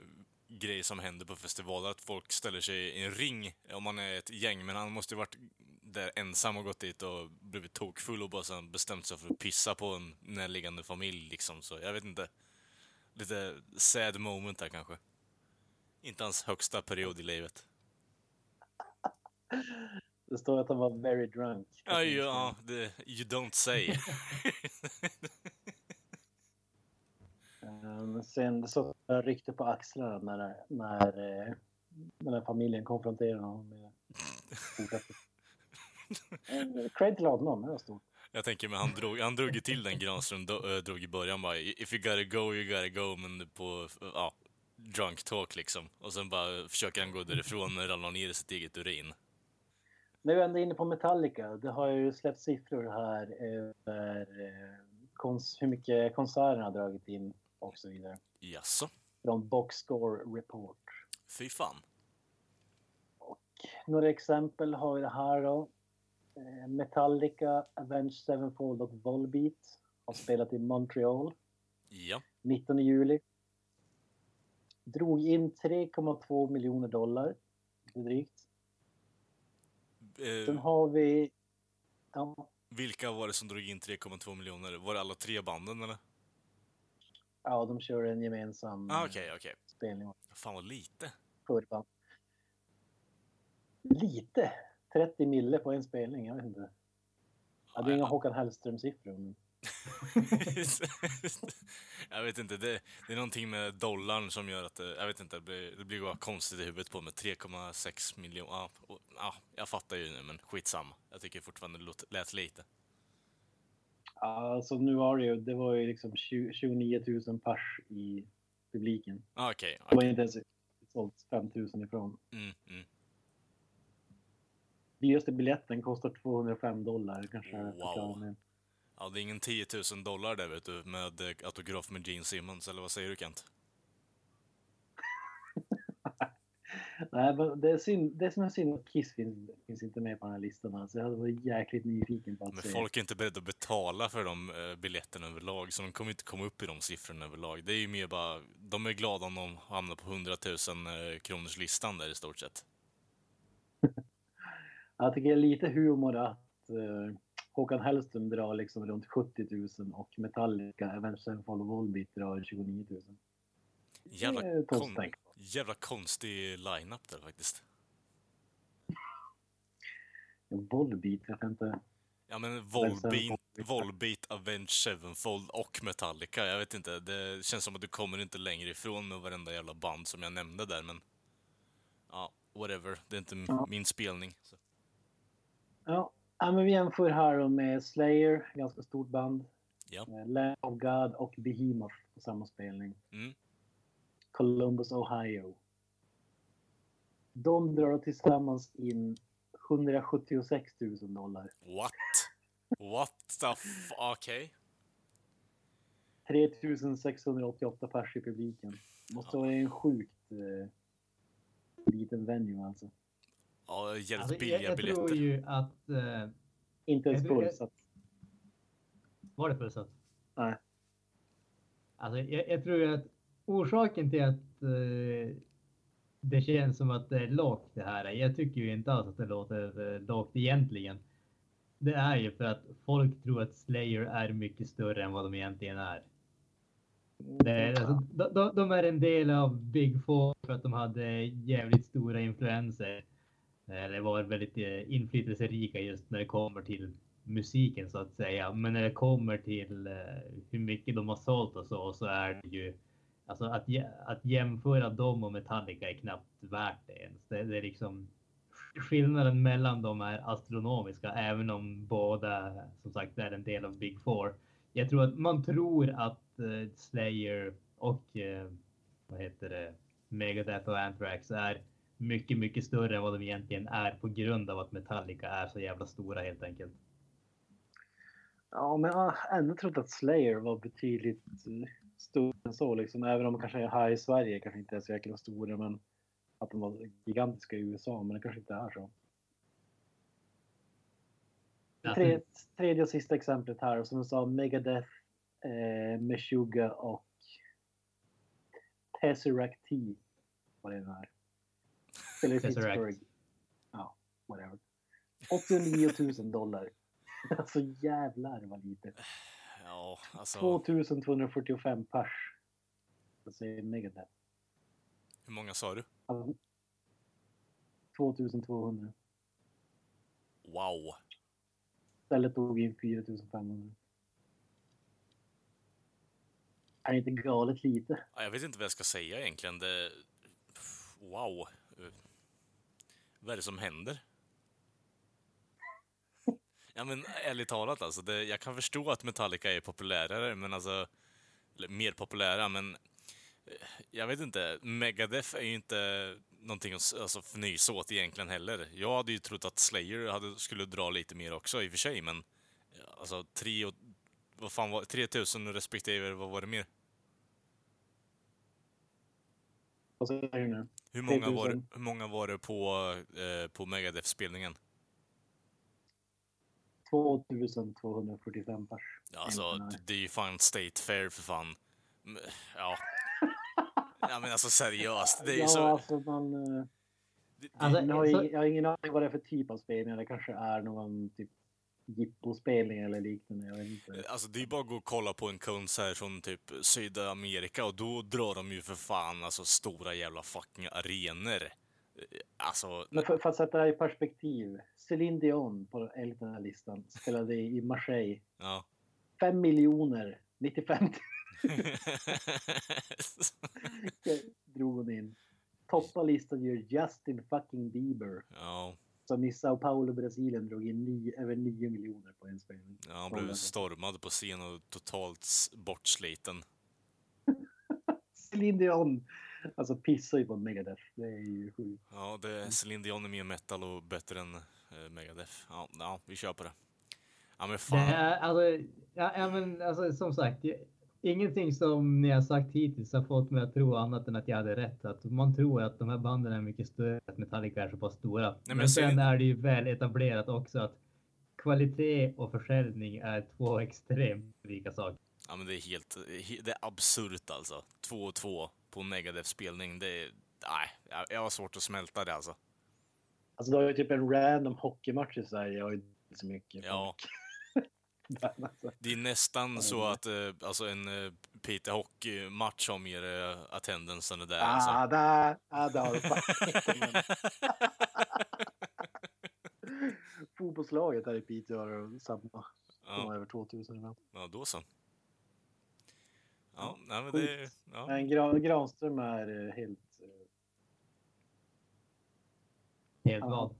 grej som händer på festivaler, att folk ställer sig i en ring om man är ett gäng, men han måste ju varit där ensam och gått dit och blivit tokfull och bara sen bestämt sig för att pissa på en närliggande familj liksom, så jag vet inte. Lite sad moment där kanske. Inte hans högsta period i livet. Det står att han var very drunk. Ja, ja, det, you don't say. Um, sen det så ryckte på axlarna när, när eh, den här familjen konfronterade honom med. Eh, Cred till honom, det var stort. Jag tänker men han drog, han drog ju till den Granström drog i början bara If you gotta go, you gotta go, men på, ja, drunk talk liksom. Och sen bara försöker han gå därifrån och ramlar ner i sitt eget urin. Nu är vi ändå inne på Metallica. Det har ju släppt siffror här över eh, hur mycket konserterna har dragit in och så vidare. Jaså? Från Boxscore Report. Fy fan. Några exempel har vi det här då. Eh, Metallica, Avenged Sevenfold och Volbeat har spelat i Montreal Ja. 19 juli. Drog in 3,2 miljoner dollar. lite Drygt. Sen Eh, har vi... Ja, vilka var det som drog in 3,2 miljoner? Var det alla tre banden eller? ja de kör en gemensam Ah, okej, okej. spelning. Fan vad lite. Förband. Lite. 30 mille på en spelning, jag vet inte. Ja, det är inga Håkan Hellström-siffror. Men... jag vet inte, det, det är någonting med dollarn som gör att det, jag vet inte, det blir, det blir bara konstigt i huvudet på mig. 3,6 miljoner, ja, ja, jag fattar ju nu men skitsamma. Jag tycker fortfarande det låt, lät lite. Ja, Alltså nu var det ju, det var ju liksom 20, 29 000 pers i publiken. Ah, Okej, Det var inte ens sålt 5 000 ifrån. Mm, mm. Dyraste biljetten kostar 205 dollar kanske. Wow. Ja, det är ingen 10 000 dollar där vet du, med eh, autograf med Gene Simmons, eller vad säger du Kent? Nej, men det, är synd, det som är synd att Kiss finns, finns inte med på den här listan. Alltså, jag hade varit jäkligt nyfiken på att Men se. folk är inte beredda att betala för de eh, biljetterna överlag, så de kommer inte komma upp i de siffrorna överlag. Det är ju mer bara, de är glada om de hamnar på 100 000 eh, kronors listan där i stort sett. Jag tycker det är lite humor att eh, Håkan Hellström drar liksom runt 70 000 och Metallica, Avenged Sevenfold och Volbeat drar 29 000. Jävla, kon, jävla konstig line-up där faktiskt. Volbeat, jag vet inte. Ja men Volbeat, Sevenfold. Volbeat, Avenged Sevenfold och Metallica. Jag vet inte, det känns som att du kommer inte längre ifrån med varenda jävla band som jag nämnde där, men... Ja, whatever. Det är inte Ja. min spelning. Så. Ja, ja, men vi jämför här med Slayer, ganska stort band. Ja. Eh, Lamb of God och Behemoth på samma spelning. Mm. Columbus, Ohio. De drar tillsammans in 176 000 dollar. What? What the f... Okej. 3688 pers i publiken. Måste vara en sjukt eh, liten venue alltså. Ja, jävligt Alltså, jag, billiga jag biljetter. tror ju att... eh, Inte ens Jag fullsatt. var det fullsatt? Nej. Alltså, jag, jag tror ju att orsaken till att eh, det känns som att det är lågt det här. Jag tycker ju inte alls att det låter eh, lågt egentligen. Det är ju för att folk tror att Slayer är mycket större än vad de egentligen är. Det är alltså, de, de, de är en del av Big Four för att de hade jävligt stora influenser. Eh, Eller var väldigt eh, inflytelserika just när det kommer till musiken så att säga. Men när det kommer till eh, hur mycket de har sålt och så, så är det ju alltså att, att jämföra dem och Metallica är knappt värt det ens. Det, det är liksom skillnaden mellan dem är astronomiska, även om båda som sagt är en del av Big Four. Jag tror att man tror att Slayer och vad heter det, Megadeth och Anthrax är mycket, mycket större än vad de egentligen är på grund av att Metallica är så jävla stora helt enkelt. Ja, men jag har ändå trott att Slayer var betydligt eh, större än så. Liksom. Även om de kanske är här i Sverige kanske inte är så jäkla stora. Men att de var gigantiska i USA. Men det kanske inte är så. Tre, tredje och sista exemplet här. Som du sa, Megadeth, eh, Meshuggah och Tesseract T. Vad det är. Eller i. Pittsburgh. Ja, whatever. 89 000 dollar. Alltså jävlar vad lite. Ja, alltså 2245 pers. Jag säger Megadeth. hur många sa du? Alltså, 2200. Wow. Stället tog in 4500. Är det inte galet lite? Ja, Jag vet inte vad jag ska säga egentligen. Det... Wow. Vad är det som händer? Ja men ärligt talat alltså, det, jag kan förstå att Metallica är populärare, men alltså... Eller mer populära, men... Eh, jag vet inte, Megadeth är ju inte någonting att alltså, fnysa åt egentligen heller. Jag hade ju trott att Slayer hade, skulle dra lite mer också i och för sig, men... Alltså, tre och... Vad fan var 3000 respektive, vad var det mer? Vad säger nu? Hur många, var, 3000. hur många var det på, eh, på Megadeth-spelningen? 2245 pers. Alltså, det- är ju fan State Fair för fan. Ja. Ja men alltså seriöst. Det är ju ja, så... alltså man... eh, Det, det, Alltså, Jag har, jag har ingen aning vad det är för typ av spelning. Det kanske är någon typ jippospelning eller liknande. Jag inte. alltså det är bara att gå och kolla på en konsert från typ Sydamerika och då drar de ju för fan alltså stora jävla fucking arenor. Eh, Alltså, Men för, för att sätta det här i perspektiv. Céline Dion på enligt den här listan spelade i Marseille. ja. 5 miljoner 95 drog hon in. Toppar listan gör Justin fucking Bieber. ja, Som i Sao Paulo, Brasilien drog in nio, över 9 miljoner på en spelning. ja, han blev stormad på scen och totalt bortsliten. Céline Dion! Alltså pissar ju på Megadeth. Det är ju sjukt. Ja, det, Celine Dion är mer metal och bättre än eh, Megadeth. Ja, ja, vi kör på det. Ja men Det fan. är, alltså, ja, ja, men, alltså, som sagt, jag- ingenting som ni har sagt hittills har fått mig att tro annat än att jag hade rätt. Att man tror att de här banden är mycket större, att Metallica är så pass stora. men men sen sen- är det ju väl etablerat också att kvalitet och försäljning är två extremt olika saker. Ja men det är helt, he- det är absurt alltså. Två och två på Megadeth-spelning, det är, nej, jag, har svårt att smälta det alltså. Alltså du har ju typ en random hockeymatch i Sverige. Jag har ju inte så mycket. Ja. Alltså, Det är nästan så att eh, alltså en uh, Peter Hockey-match har mer uh, attendance än det där alltså. ah, där, ah, där har du fan Fotbollslaget här i Piteå har samma. De har Ja, över 2000 ibland. ja, då så. Ja, nej men det, ja. Men Gran, Granström är eh, helt... eh, Helt Ja. vad?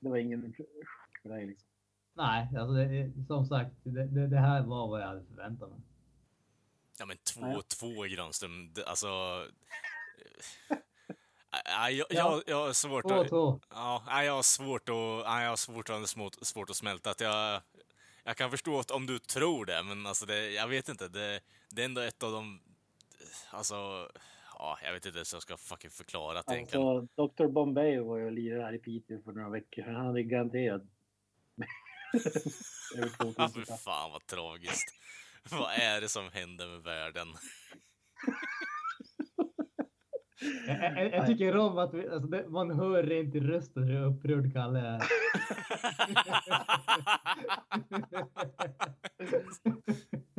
Det var ingen chock för dig liksom. Nej, alltså det, som sagt, det, det, det här var vad jag hade förväntat mig. Ja men Ja. 2-2 i Granström, det, alltså... Nej, jag, Ja. jag, jag har svårt Två, att... två. Ja, nej, jag har svårt att, nej, jag har svårt, att- svårt, att smälta att jag... Jag kan förstå att om du tror det, men alltså det, jag vet inte. Det, det är ändå ett av de... Alltså... Ja, jag vet inte ens hur jag ska fucking förklara det egentligen. Alltså, Dr. Bombay var ju och lirade här i Piteå för några veckor sedan. Han hade garanterat över Ja, 2000 fy fan vad tragiskt. vad är det som händer med världen? Jag, jag, jag tycker om att vi, alltså det, man hör rent i rösten hur upprörd Kalle är.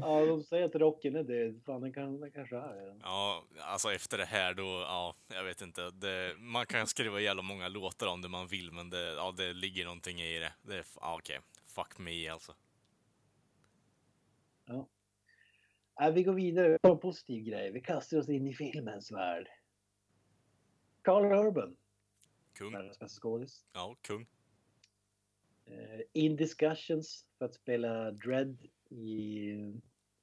Ja, de säger att rocken är död. Fan, den, kan, den kanske är det. Ja, alltså efter det här då, ja, jag vet inte. Det, man kan skriva jävla många låtar om det man vill, men det, ja, det ligger någonting i det. det ja, okej, fuck me alltså. Ja. Ja, vi går vidare. Vi har en positiv grej. Vi kastar oss in i filmens värld. Carl Urban, Kung. världens bästa skådis. Ja, kung. Eh, in discussions för att spela Dread i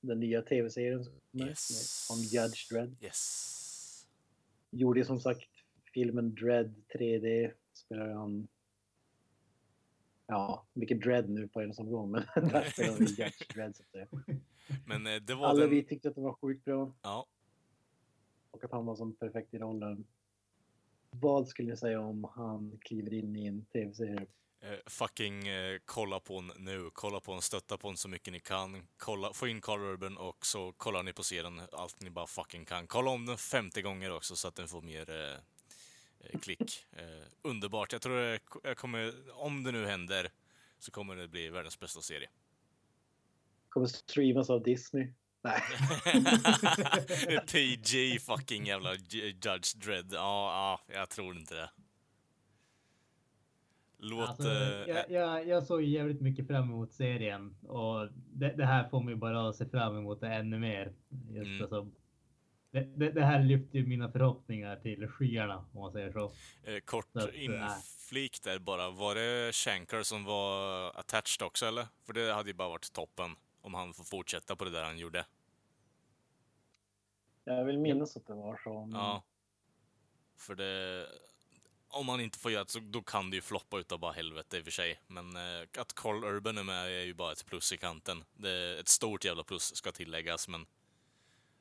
den nya tv-serien som Yes. om Judge Dredd. Yes. Gjorde som sagt filmen Dread 3D. Spelar han... Ja, mycket Dread nu på en som gång, men där spelar han Judge Dredd. Så säga. Men eh, det var Alla den... vi tyckte att det var sjukt bra Ja, och att han var som perfekt i rollen. Vad skulle ni säga om han kliver in i en tv-serie? Eh, fucking eh, kolla på den nu. Kolla på den, stötta på den så mycket ni kan. Kolla, få in Carl Urban och så kollar ni på serien allt ni bara fucking kan. Kolla om den 50 gånger också så att den får mer eh, eh, klick. Eh, underbart. Jag tror det jag kommer, om det nu händer, så kommer det bli världens bästa serie. Kommer streamas av Disney? Nej. PG fucking jävla Judge Dredd. Ja, ja, jag tror inte det. Låt... Alltså, eh, jag, jag, jag såg jävligt mycket fram emot serien och det, det här får mig bara att se fram emot det ännu mer. Just Mm. alltså, det, det, det här lyfter ju mina förhoppningar till skyarna om man säger så. Eh, kort Så att, äh. inflik där bara. Var det Shankar som var attached också eller? För det hade ju bara varit toppen om han får fortsätta på det där han gjorde. Jag vill minnas att det var så. Men... Ja. För det... Om han inte får göra det så då kan det ju floppa utav bara helvete i och för sig. Men eh, att Carl Urban är med är ju bara ett plus i kanten. Det är ett stort jävla plus ska tilläggas men...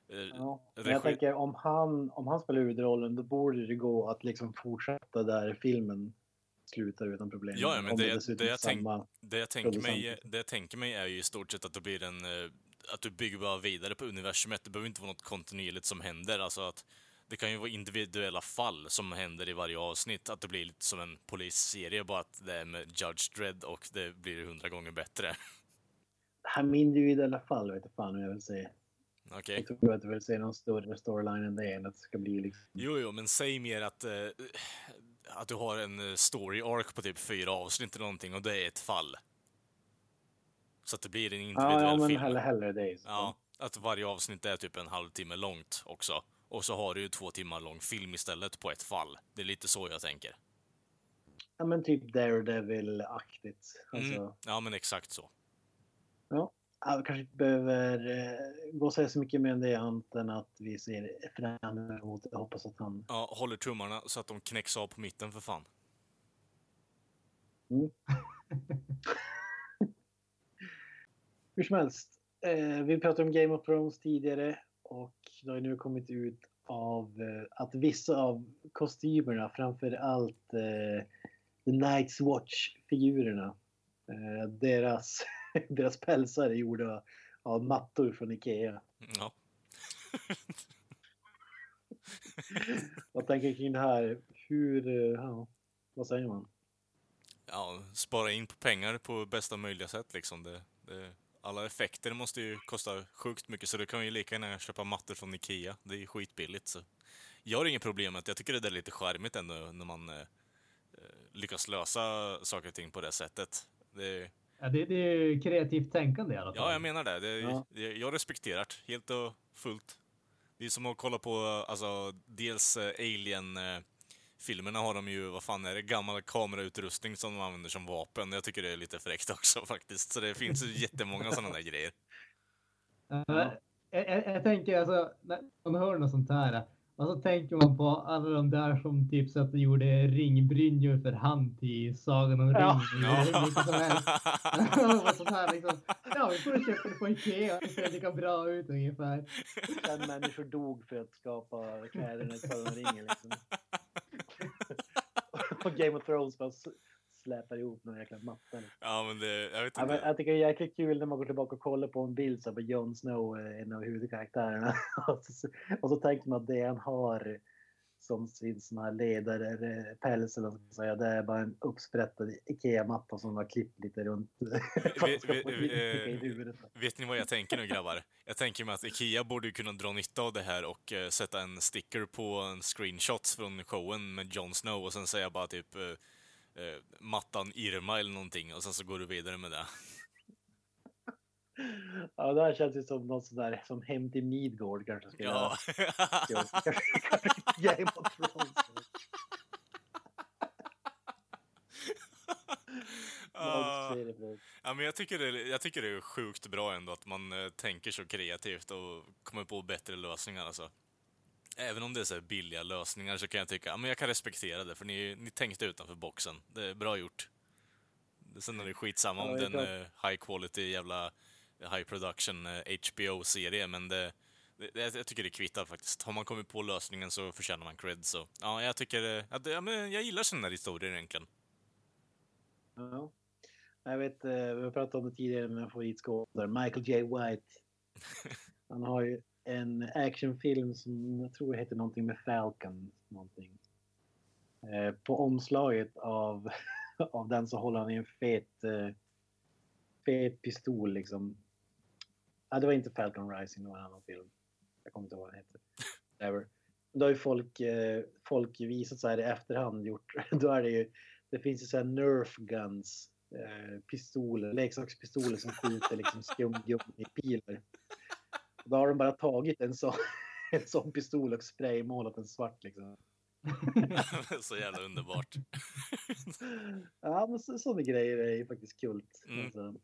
eh, Ja, men jag tänker om han, om han spelar huvudrollen då borde det gå att liksom fortsätta där filmen slutar utan problem. Ja, ja, men det- dessutom det jag tänk-. Det jag, tänker mig, det jag tänker mig är ju i stort sett att det blir en... eh, Att du bygger bara vidare på universumet. Det behöver inte vara något kontinuerligt som händer. Alltså att det kan ju vara individuella fall som händer i varje avsnitt. Att det blir lite som en polisserie, bara att det är med Judge Dredd och det blir hundra gånger bättre. Det här med individuella fall vet jag fan hur jag vill säga. Okej? Jag tror att jag vill se någon större storyline än det än att det ska bli liksom... Jo, jo, men säg mer att... Eh, att du har en eh, story arc på typ fyra avsnitt eller någonting och det är ett fall. Så att det blir en individuell Ja, ja men film. hellre, hellre det. Så. Ja, att varje avsnitt är typ en halvtimme långt också. Och så har du ju två timmar lång film istället på ett fall. Det är lite så jag tänker. ja, men typ Daredevil-aktigt. Alltså, Mm. Ja, men exakt så. ja. Vi kanske inte behöver eh, gå och säga så mycket mer än det annat än att vi ser fram emot det. Hoppas att han Ja, håller tummarna så att de knäcks av på mitten för fan. Hur som helst. Eh, vi pratade om Game of Thrones tidigare och det har ju nu kommit ut av eh, att vissa av kostymerna, framför allt eh, The Night's Watch-figurerna, eh, deras, deras pälsar är gjorda av mattor från Ikea. Ja. Jag tänker kring det här, hur, eh, ja, vad säger man? ja, spara in på pengar på bästa möjliga sätt liksom. Det, det, alla effekter måste ju kosta sjukt mycket så du kan ju lika gärna köpa mattor från Ikea. Det är ju skitbilligt så. Jag har inget problem med det. Jag tycker det där är lite charmigt ändå när man eh, eh, lyckas lösa saker och ting på det sättet. Det, Ja, det, det är ju kreativt tänkande i alla fall. Ja, jag menar det. det Ja. jag, respekterar det helt och fullt. Det är som att kolla på, alltså, dels eh, Alien-filmerna har de ju, vad fan är det, gammal kamerautrustning som de använder som vapen. Jag tycker det är lite fräckt också faktiskt. Så det finns ju jättemånga sådana där grejer. Eh, jag, jag, jag tänker alltså, när man hör något sånt här. Och så tänker man på alla de där som typ så att de gjorde ringbrynjor för hand till Sagan om Ja. ringen. Ja. Sånt här liksom. Ja, vi får köpa det på Ikea. Det ser lika bra ut ungefär. Fem människor dog för att skapa kläderna i Sagan om ringen liksom. Och Game of Thrones bara släpar ihop någon jäkla matta. Liksom. ja, men det, jag vet Ja, inte. jag tycker det är jäkligt kul när man går tillbaka och kollar på en bild så på Jon Snow, eh, en av huvudkaraktärerna. och, så, och så tänker man att det han har som sin sån här ledarpäls eller vad man ska säga, det är bara en uppsprättad Ikea-matta som har klippt lite runt. lite eh, i huvudet. Vet ni vad jag tänker nu grabbar? Jag tänker mig att Ikea borde kunna dra nytta av det här och eh, sätta en sticker på en screenshot från showen med Jon Snow och sen säga bara typ eh, eh, mattan Irma eller någonting och sen så går du vidare med det. Ja, det här känns ju som något sånt där som Hem till Midgård kanske skulle Ja. göra. Game of Thrones. Förut. Ja, men jag tycker, det, jag tycker det är sjukt bra ändå att man eh, tänker så kreativt och kommer på bättre lösningar alltså. Även om det är så billiga lösningar så kan jag tycka, ja men jag kan respektera det för ni, ni tänkte utanför boxen. Det är bra gjort. Sen är det skitsamma Ja, om den är high quality jävla high production eh, HBO-serie men det, det, jag tycker det kvittar faktiskt. Har man kommit på lösningen så förtjänar man cred så. Ja, jag tycker, eh, att, ja, men jag gillar sådana här historier egentligen. Ja. Jag vet, eh, vi har pratat om det tidigare med favoritskådespelare, Michael J. White. Han har ju en actionfilm som jag tror heter någonting med Falcon. Någonting. Eh, På omslaget av, av den så håller han i en fet, eh, fet pistol liksom. Ja, det var inte Falcon Rising, det var en annan film. Jag kommer inte ihåg vad den heter. Whatever. Då har ju folk, eh, folk visat så här i efterhand gjort, då är det ju, det finns ju så här nerf guns, eh, pistoler, leksakspistoler som skjuter liksom skumgummi-pilar. Då har de bara tagit en sån, en sån pistol och spraymålat den svart liksom. så jävla underbart. Ja, men så, sådana grejer är ju faktiskt kult. Mm. Alltså,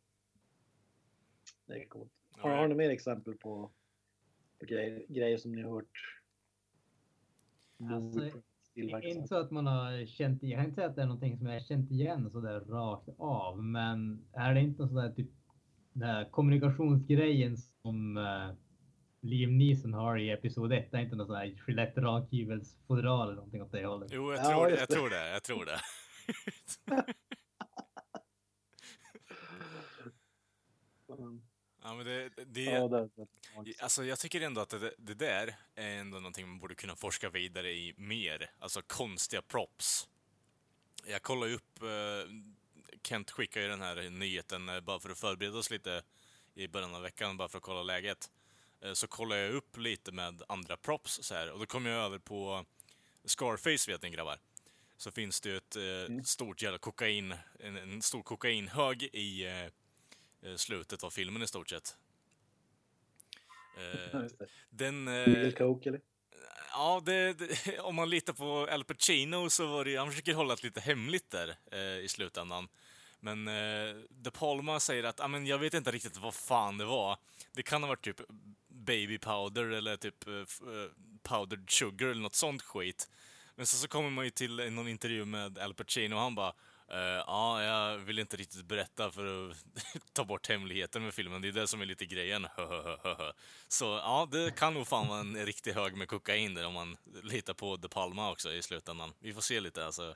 det är coolt. Ja, Har, har ni mer exempel på, på grejer, grejer som ni har hört? Alltså, Inte så att man har känt igen, jag kan inte säga att det är någonting som jag har känt igen så där rakt av, men är det inte sån där typ den här kommunikationsgrejen som uh, Liam Neeson har i episod 1, det är inte någon sån här Gillette rakhyvelsfodral eller någonting åt det hållet. Jo, jag Ja, tror, det, just jag det. tror det. Jag tror det. Mm. Ja, men det, det, Ja, det, det, Alltså jag tycker ändå att det, det där är ändå någonting man borde kunna forska vidare i mer. Alltså konstiga props. Jag kollar ju upp, eh, Kent skickade ju den här nyheten eh, bara för att förbereda oss lite i början av veckan, bara för att kolla läget. Eh, så kollar jag upp lite med andra props så här och då kom jag över på Scarface vet ni grabbar. Så finns det ju ett eh, stort jävla kokain, en, en stor kokainhög i eh, slutet av filmen i stort sett. Eh, den... Real Eh, Coke eller? ja, det, det, om man litar på Al Pacino så var det han försöker hålla det lite hemligt där eh, i slutändan. Men eh, De Palma säger att, "Ja, men jag vet inte riktigt vad fan det var. Det kan ha varit typ baby powder eller typ eh, eh, powdered sugar eller något sånt skit. Men så, så kommer man ju till någon intervju med Al Pacino och han bara eh, ja, jag vill inte riktigt berätta för att ta bort hemligheten med filmen. Det är det som är lite grejen. Så ja, det kan nog fan vara en riktig hög med kokain där om man litar på De Palma också i slutändan. Vi får se lite alltså.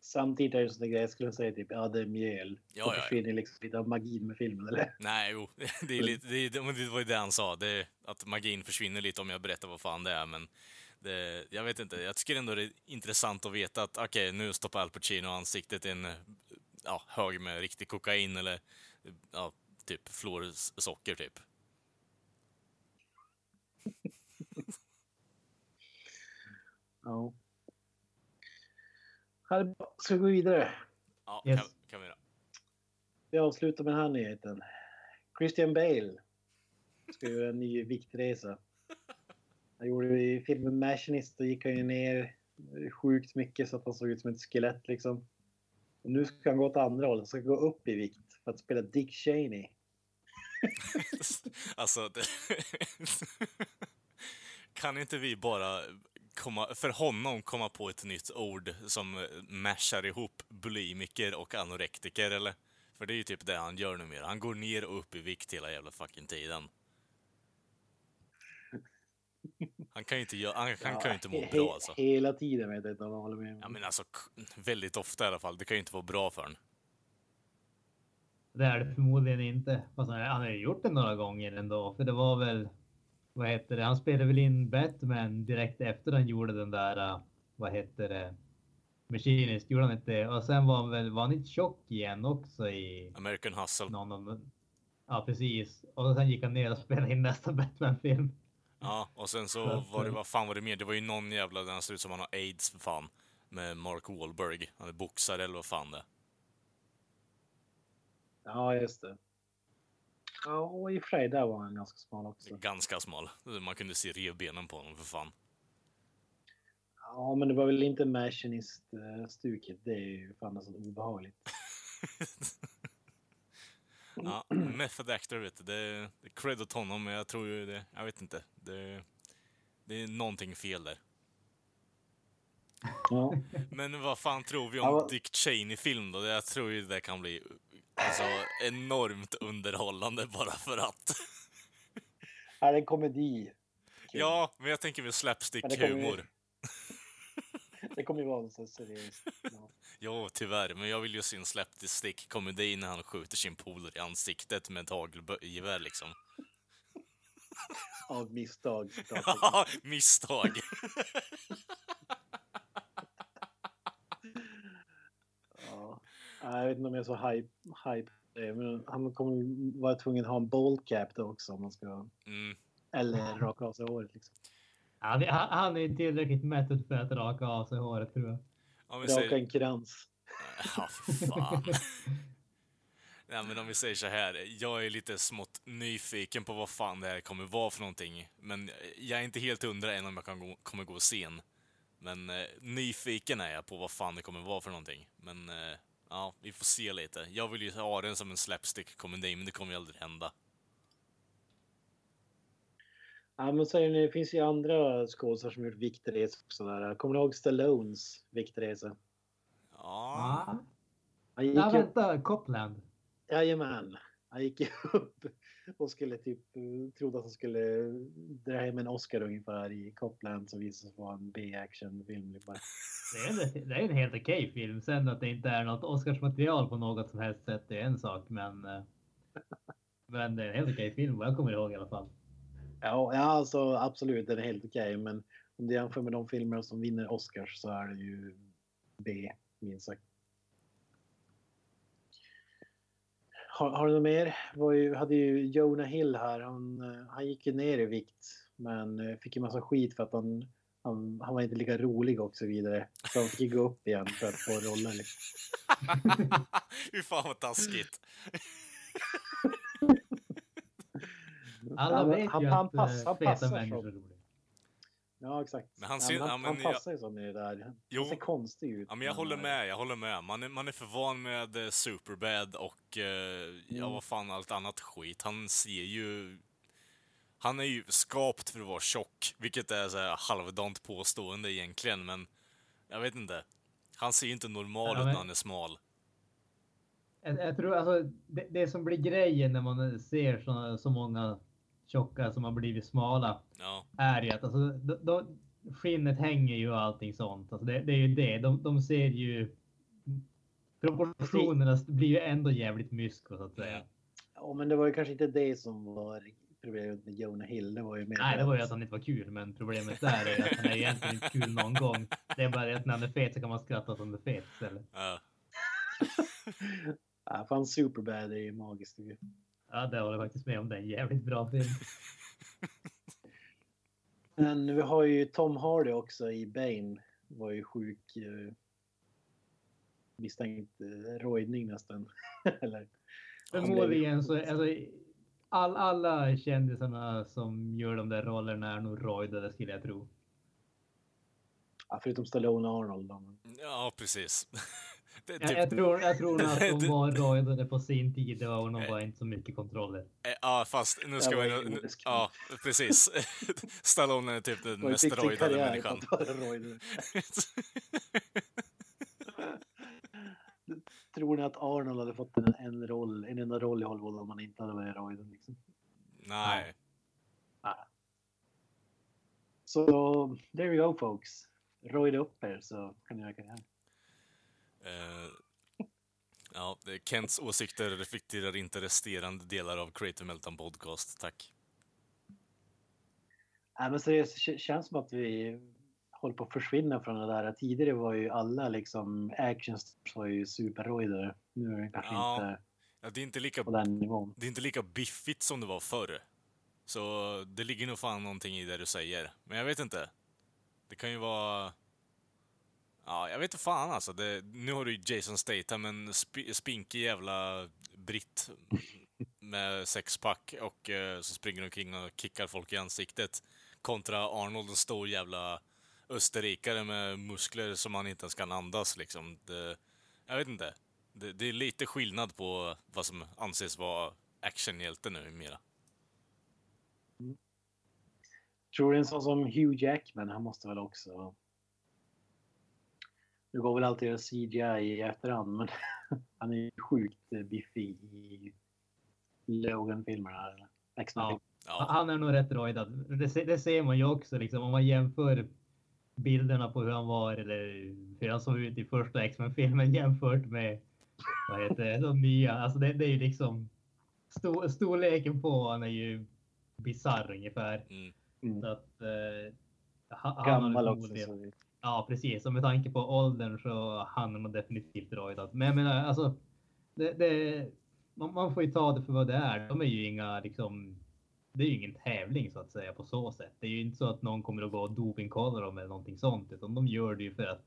Samtidigt är det där grej, jag skulle säga typ, ja det är mjöl. Ja, Då ja. försvinner liksom lite av magin med filmen eller? Nej, jo, det, är lite, det, är- det var ju det han sa. Det, att magin försvinner lite om jag berättar vad fan det är, men det, jag vet inte. Jag tycker ändå det är intressant att veta att okej, nu stoppar Al Pacino ansiktet i en ja, hög med riktig kokain eller ja, typ florsocker typ. Ja. Ska vi gå vidare? Ja, Yes. kan, kan vi göra. Vi avslutar med den här nyheten. Christian Bale ska göra en ny viktresa. Han gjorde i filmen Machinist då gick han ju ner sjukt mycket så att han såg ut som ett skelett liksom. Och nu ska han gå åt andra hållet, han ska gå upp i vikt för att spela Dick Cheney. alltså, det, Kan inte vi bara komma, för honom komma på ett nytt ord som mashar ihop bulimiker och anorektiker, eller? För det är ju typ det han gör numera. Han går ner och upp i vikt hela jävla fucking tiden. Han kan ju inte, göra, han, han kan ju inte må he- bra alltså. Hela tiden vet jag inte om jag håller med. Ja men alltså, väldigt ofta i alla fall. Det kan ju inte vara bra för honom. Det är det förmodligen inte. Fast han, han har ju gjort det några gånger ändå. För det var väl, vad heter det, han spelade väl in Batman direkt efter han gjorde den där, uh, vad heter det, Machinist, gjorde han inte det? Och sen var han väl, var han inte tjock igen också i American Hustle. någon av Ja precis. Och sen gick han ner och spelade in nästa Batman-film. Ja, och sen så var det, vad fan var det mer? Det var ju någon jävla, han ser ut som han har aids för fan. Med Mark Wahlberg. Han är boxare eller vad fan det är. Ja, just det. Ja, och i och för sig, där var han ganska smal också. Ganska smal. Man kunde se revbenen på honom för fan. Ja, men det var väl inte Machinist-stuket. Det är ju fan så obehagligt. Ja, method actor vet du. Det, det är cred åt honom, men jag tror ju det, jag vet inte. Det, det är någonting fel där. Ja. Men vad fan tror vi om Dick Cheney-film då? Jag tror ju det kan bli alltså, enormt underhållande bara för att. Är det en komedi? Kul. Ja, men jag tänker väl slapstick-humor. Det kommer ju vara så seriöst. Ja. Jo, tyvärr, men jag vill ju se en slapstick-komedi när han skjuter sin polare i ansiktet med ett hagelgevär liksom. Av misstag. Ja, misstag! Ja. Jag vet inte om jag är så hype. hype men han kommer vara tvungen att ha en bold cap då också om man ska... Mm. Eller raka av sig håret liksom. Han, är- han, är tillräckligt mättat för att raka av sig håret tror jag. Om vi Raka säger... en krans. Ja, fan. Ja, men om vi säger så här, jag är lite smått nyfiken på vad fan det här kommer vara för någonting. Men jag är inte helt hundra än om jag kan gå, kommer gå och se en. Men eh, nyfiken är jag på vad fan det kommer vara för någonting. Men eh, ja, vi får se lite. Jag vill ju ha den som en slapstick-komedi, men det kommer ju aldrig hända. Ja, men ni, det finns ju andra skådespelare som gjort också. Där. Kommer ni ihåg Stallones viktresa? Ja. Han gick upp, vänta, Copland. jajamän. Han gick upp och skulle typ, trodde att han skulle dra hem en Oscar ungefär i Copland som visade sig vara en B-actionfilm. Det det är en helt okej film. Sen att det inte är något Oscarsmaterial på något som helst sätt det är en sak. Men, eh, men det är en helt okej film vad jag kommer ihåg i alla fall. Ja, ja alltså, absolut, den är helt okej. men om du jämför med de filmer som vinner Oscars så är det ju B, minst sagt. Har, har du något mer? Var ju, hade ju Jonah Hill här. Han, han gick ju ner i vikt men eh, fick ju massa skit för att han, han, han var inte lika rolig och så vidare. Så han fick ju gå upp igen för att få roller. Liksom. Fy fan vad taskigt. Alla Ja, men vet han- ju han att pass- han eh, feta passar människor så. är roliga. Ja, exakt. Men han Ja, ser- han, ja, men han jag- passar ju som i det där. Jo. Han ser konstig ut. Ja, men jag håller med, jag håller med. Man är, man är för van med eh, Superbad och eh, ja, Mm. vad fan allt annat skit. Han ser ju... Han är ju skapt för att vara tjock, vilket är så här halvdant påstående egentligen, men jag vet inte. Han ser ju inte normal Ja, ut men- när han är smal. Jag, jag tror alltså det, det som blir grejen när man ser så, så många tjocka som har blivit smala Ja, är ju att alltså, de, de, skinnet hänger ju och allting sånt. Alltså det, det är ju det. De, de ser ju proportionerna blir ju ändå jävligt mysko så att säga. Ja, men det var ju kanske inte det som var problemet med Jonah Hill. Det var ju mer Nej, det var ju att han inte var kul, men problemet där är att han är egentligen inte kul någon gång. Det är bara det att när han är fet så kan man skratta han är fet istället. ja. Ja, fan Superbad är ju magiskt. Ja, det håller jag faktiskt med om. Det är en jävligt bra film. Men vi har ju Tom Hardy också i Bane. Var ju sjuk. Eh, misstänkt eh, rojdning nästan. Eller, Förmodligen så alltså, all, alla kändisarna som gör de där rollerna är nog rojdade skulle jag tro. ja, förutom Stallone och Arnold. Då. ja, precis. Det, Jag, typ, jag, tror, jag tror nog att de Det- var rojdade på sin tid det var, och de var inte så mycket kontroller. eh, ja, fast nu ska Det vi... Nu, ja, precis. Stallone är typ den De mest rojdade människan. Tror ni att Arnold hade fått en, en roll, en enda roll i Hollywood om han inte hade varit rojdad? Liksom? Nej. Så there you go folks. Rojda upp er så kan ni göra karriär. Eh, ja, Kents åsikter reflekterar inte resterande delar av Creative Meltdown Podcast, tack. Nej, men seriöst, det känns som att vi håller på att försvinna från det där. Tidigare var ju alla liksom actionstars var ju superrojdare. Nu är det kanske Ja. inte Ja, det, är inte lika, på den nivån. det är inte lika biffigt som det var förr. Så det ligger nog fan någonting i det du säger. Men jag vet inte. Det kan ju vara... Ja, jag vet inte fan alltså. Det, nu har du ju Jason Statham, en sp- spinkig jävla britt med sexpack och eh, så springer omkring och kickar folk i ansiktet. Kontra Arnold, en stor jävla österrikare med muskler som han inte ens kan andas liksom. Det, jag vet inte. Det, det är lite skillnad på vad som anses vara actionhjälte nu mera. Mm. Tror du en sån som Hugh Jackman, han måste väl också... Det går väl alltid CGI i efterhand, men han är ju sjukt biffig i Logan-filmerna. eller. Ja. Ja, Han är nog rätt rojdad. Det, det ser man ju också liksom om man jämför bilderna på hur han var eller hur han såg ut i första X-Men-filmen jämfört med vad heter det, de nya. Alltså det, det är ju liksom stor, storleken på han är ju bisarr ungefär. mm. Mm. Så att, eh, han, han Gammal har också. Ja, precis. Och med tanke på åldern så han är nog definitivt rojdad. Men jag menar, alltså, det, det, man, man får ju ta det för vad det är. De är ju inga, liksom, det är ju ingen tävling så att säga på så sätt. Det är ju inte så att någon kommer att gå och dopingkolla dem eller någonting sånt, utan de gör det ju för att,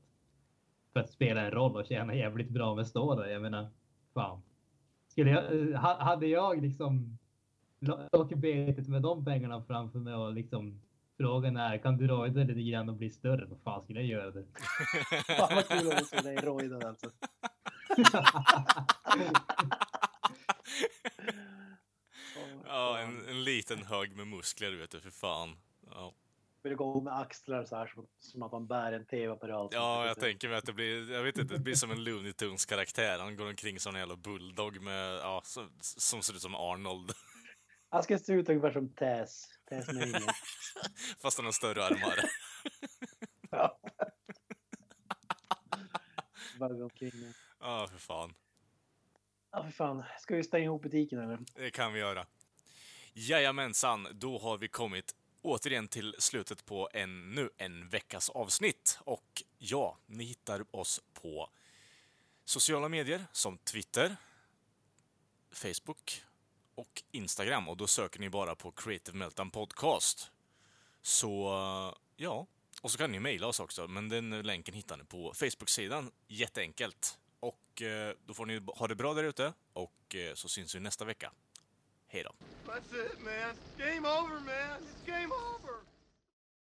för att spela en roll och tjäna jävligt bra med stålar. Jag menar, fan. Skulle jag, eh, hade jag liksom betet med de pengarna framför mig och liksom frågan är, kan du rojda lite grann och bli större? Då fan skulle jag göra det. Fan vad kul att se dig rojdad alltså. ja en, en liten hög med muskler vet du, för fan. Ja, Vill gå med axlar så här som, som att man bär en tv-apparat. ja jag tänker mig att det blir, jag vet inte, det blir som en Looney Tunes karaktär. Han går omkring som en jävla bulldog med, ja, som, som ser ut som Arnold. Han ska se ut ungefär som Taz Mania. Fast han har större armar. Ja. Gå omkring. Ja, för fan. Ja, för fan. Ska vi stänga ihop butiken eller? Det kan vi göra. Jajamensan, då har vi kommit återigen till slutet på ännu en veckas avsnitt. Och ja, ni hittar oss på sociala medier som Twitter, Facebook och Instagram. Och då söker ni bara på Creative Meltdown Podcast. Så ja, och så kan ni mejla oss också, men den länken hittar ni på Facebook-sidan. Jätteenkelt. Och eh, då får ni ha det bra där ute och eh, så syns vi nästa vecka. Hej då. That's it, man. Game over, man.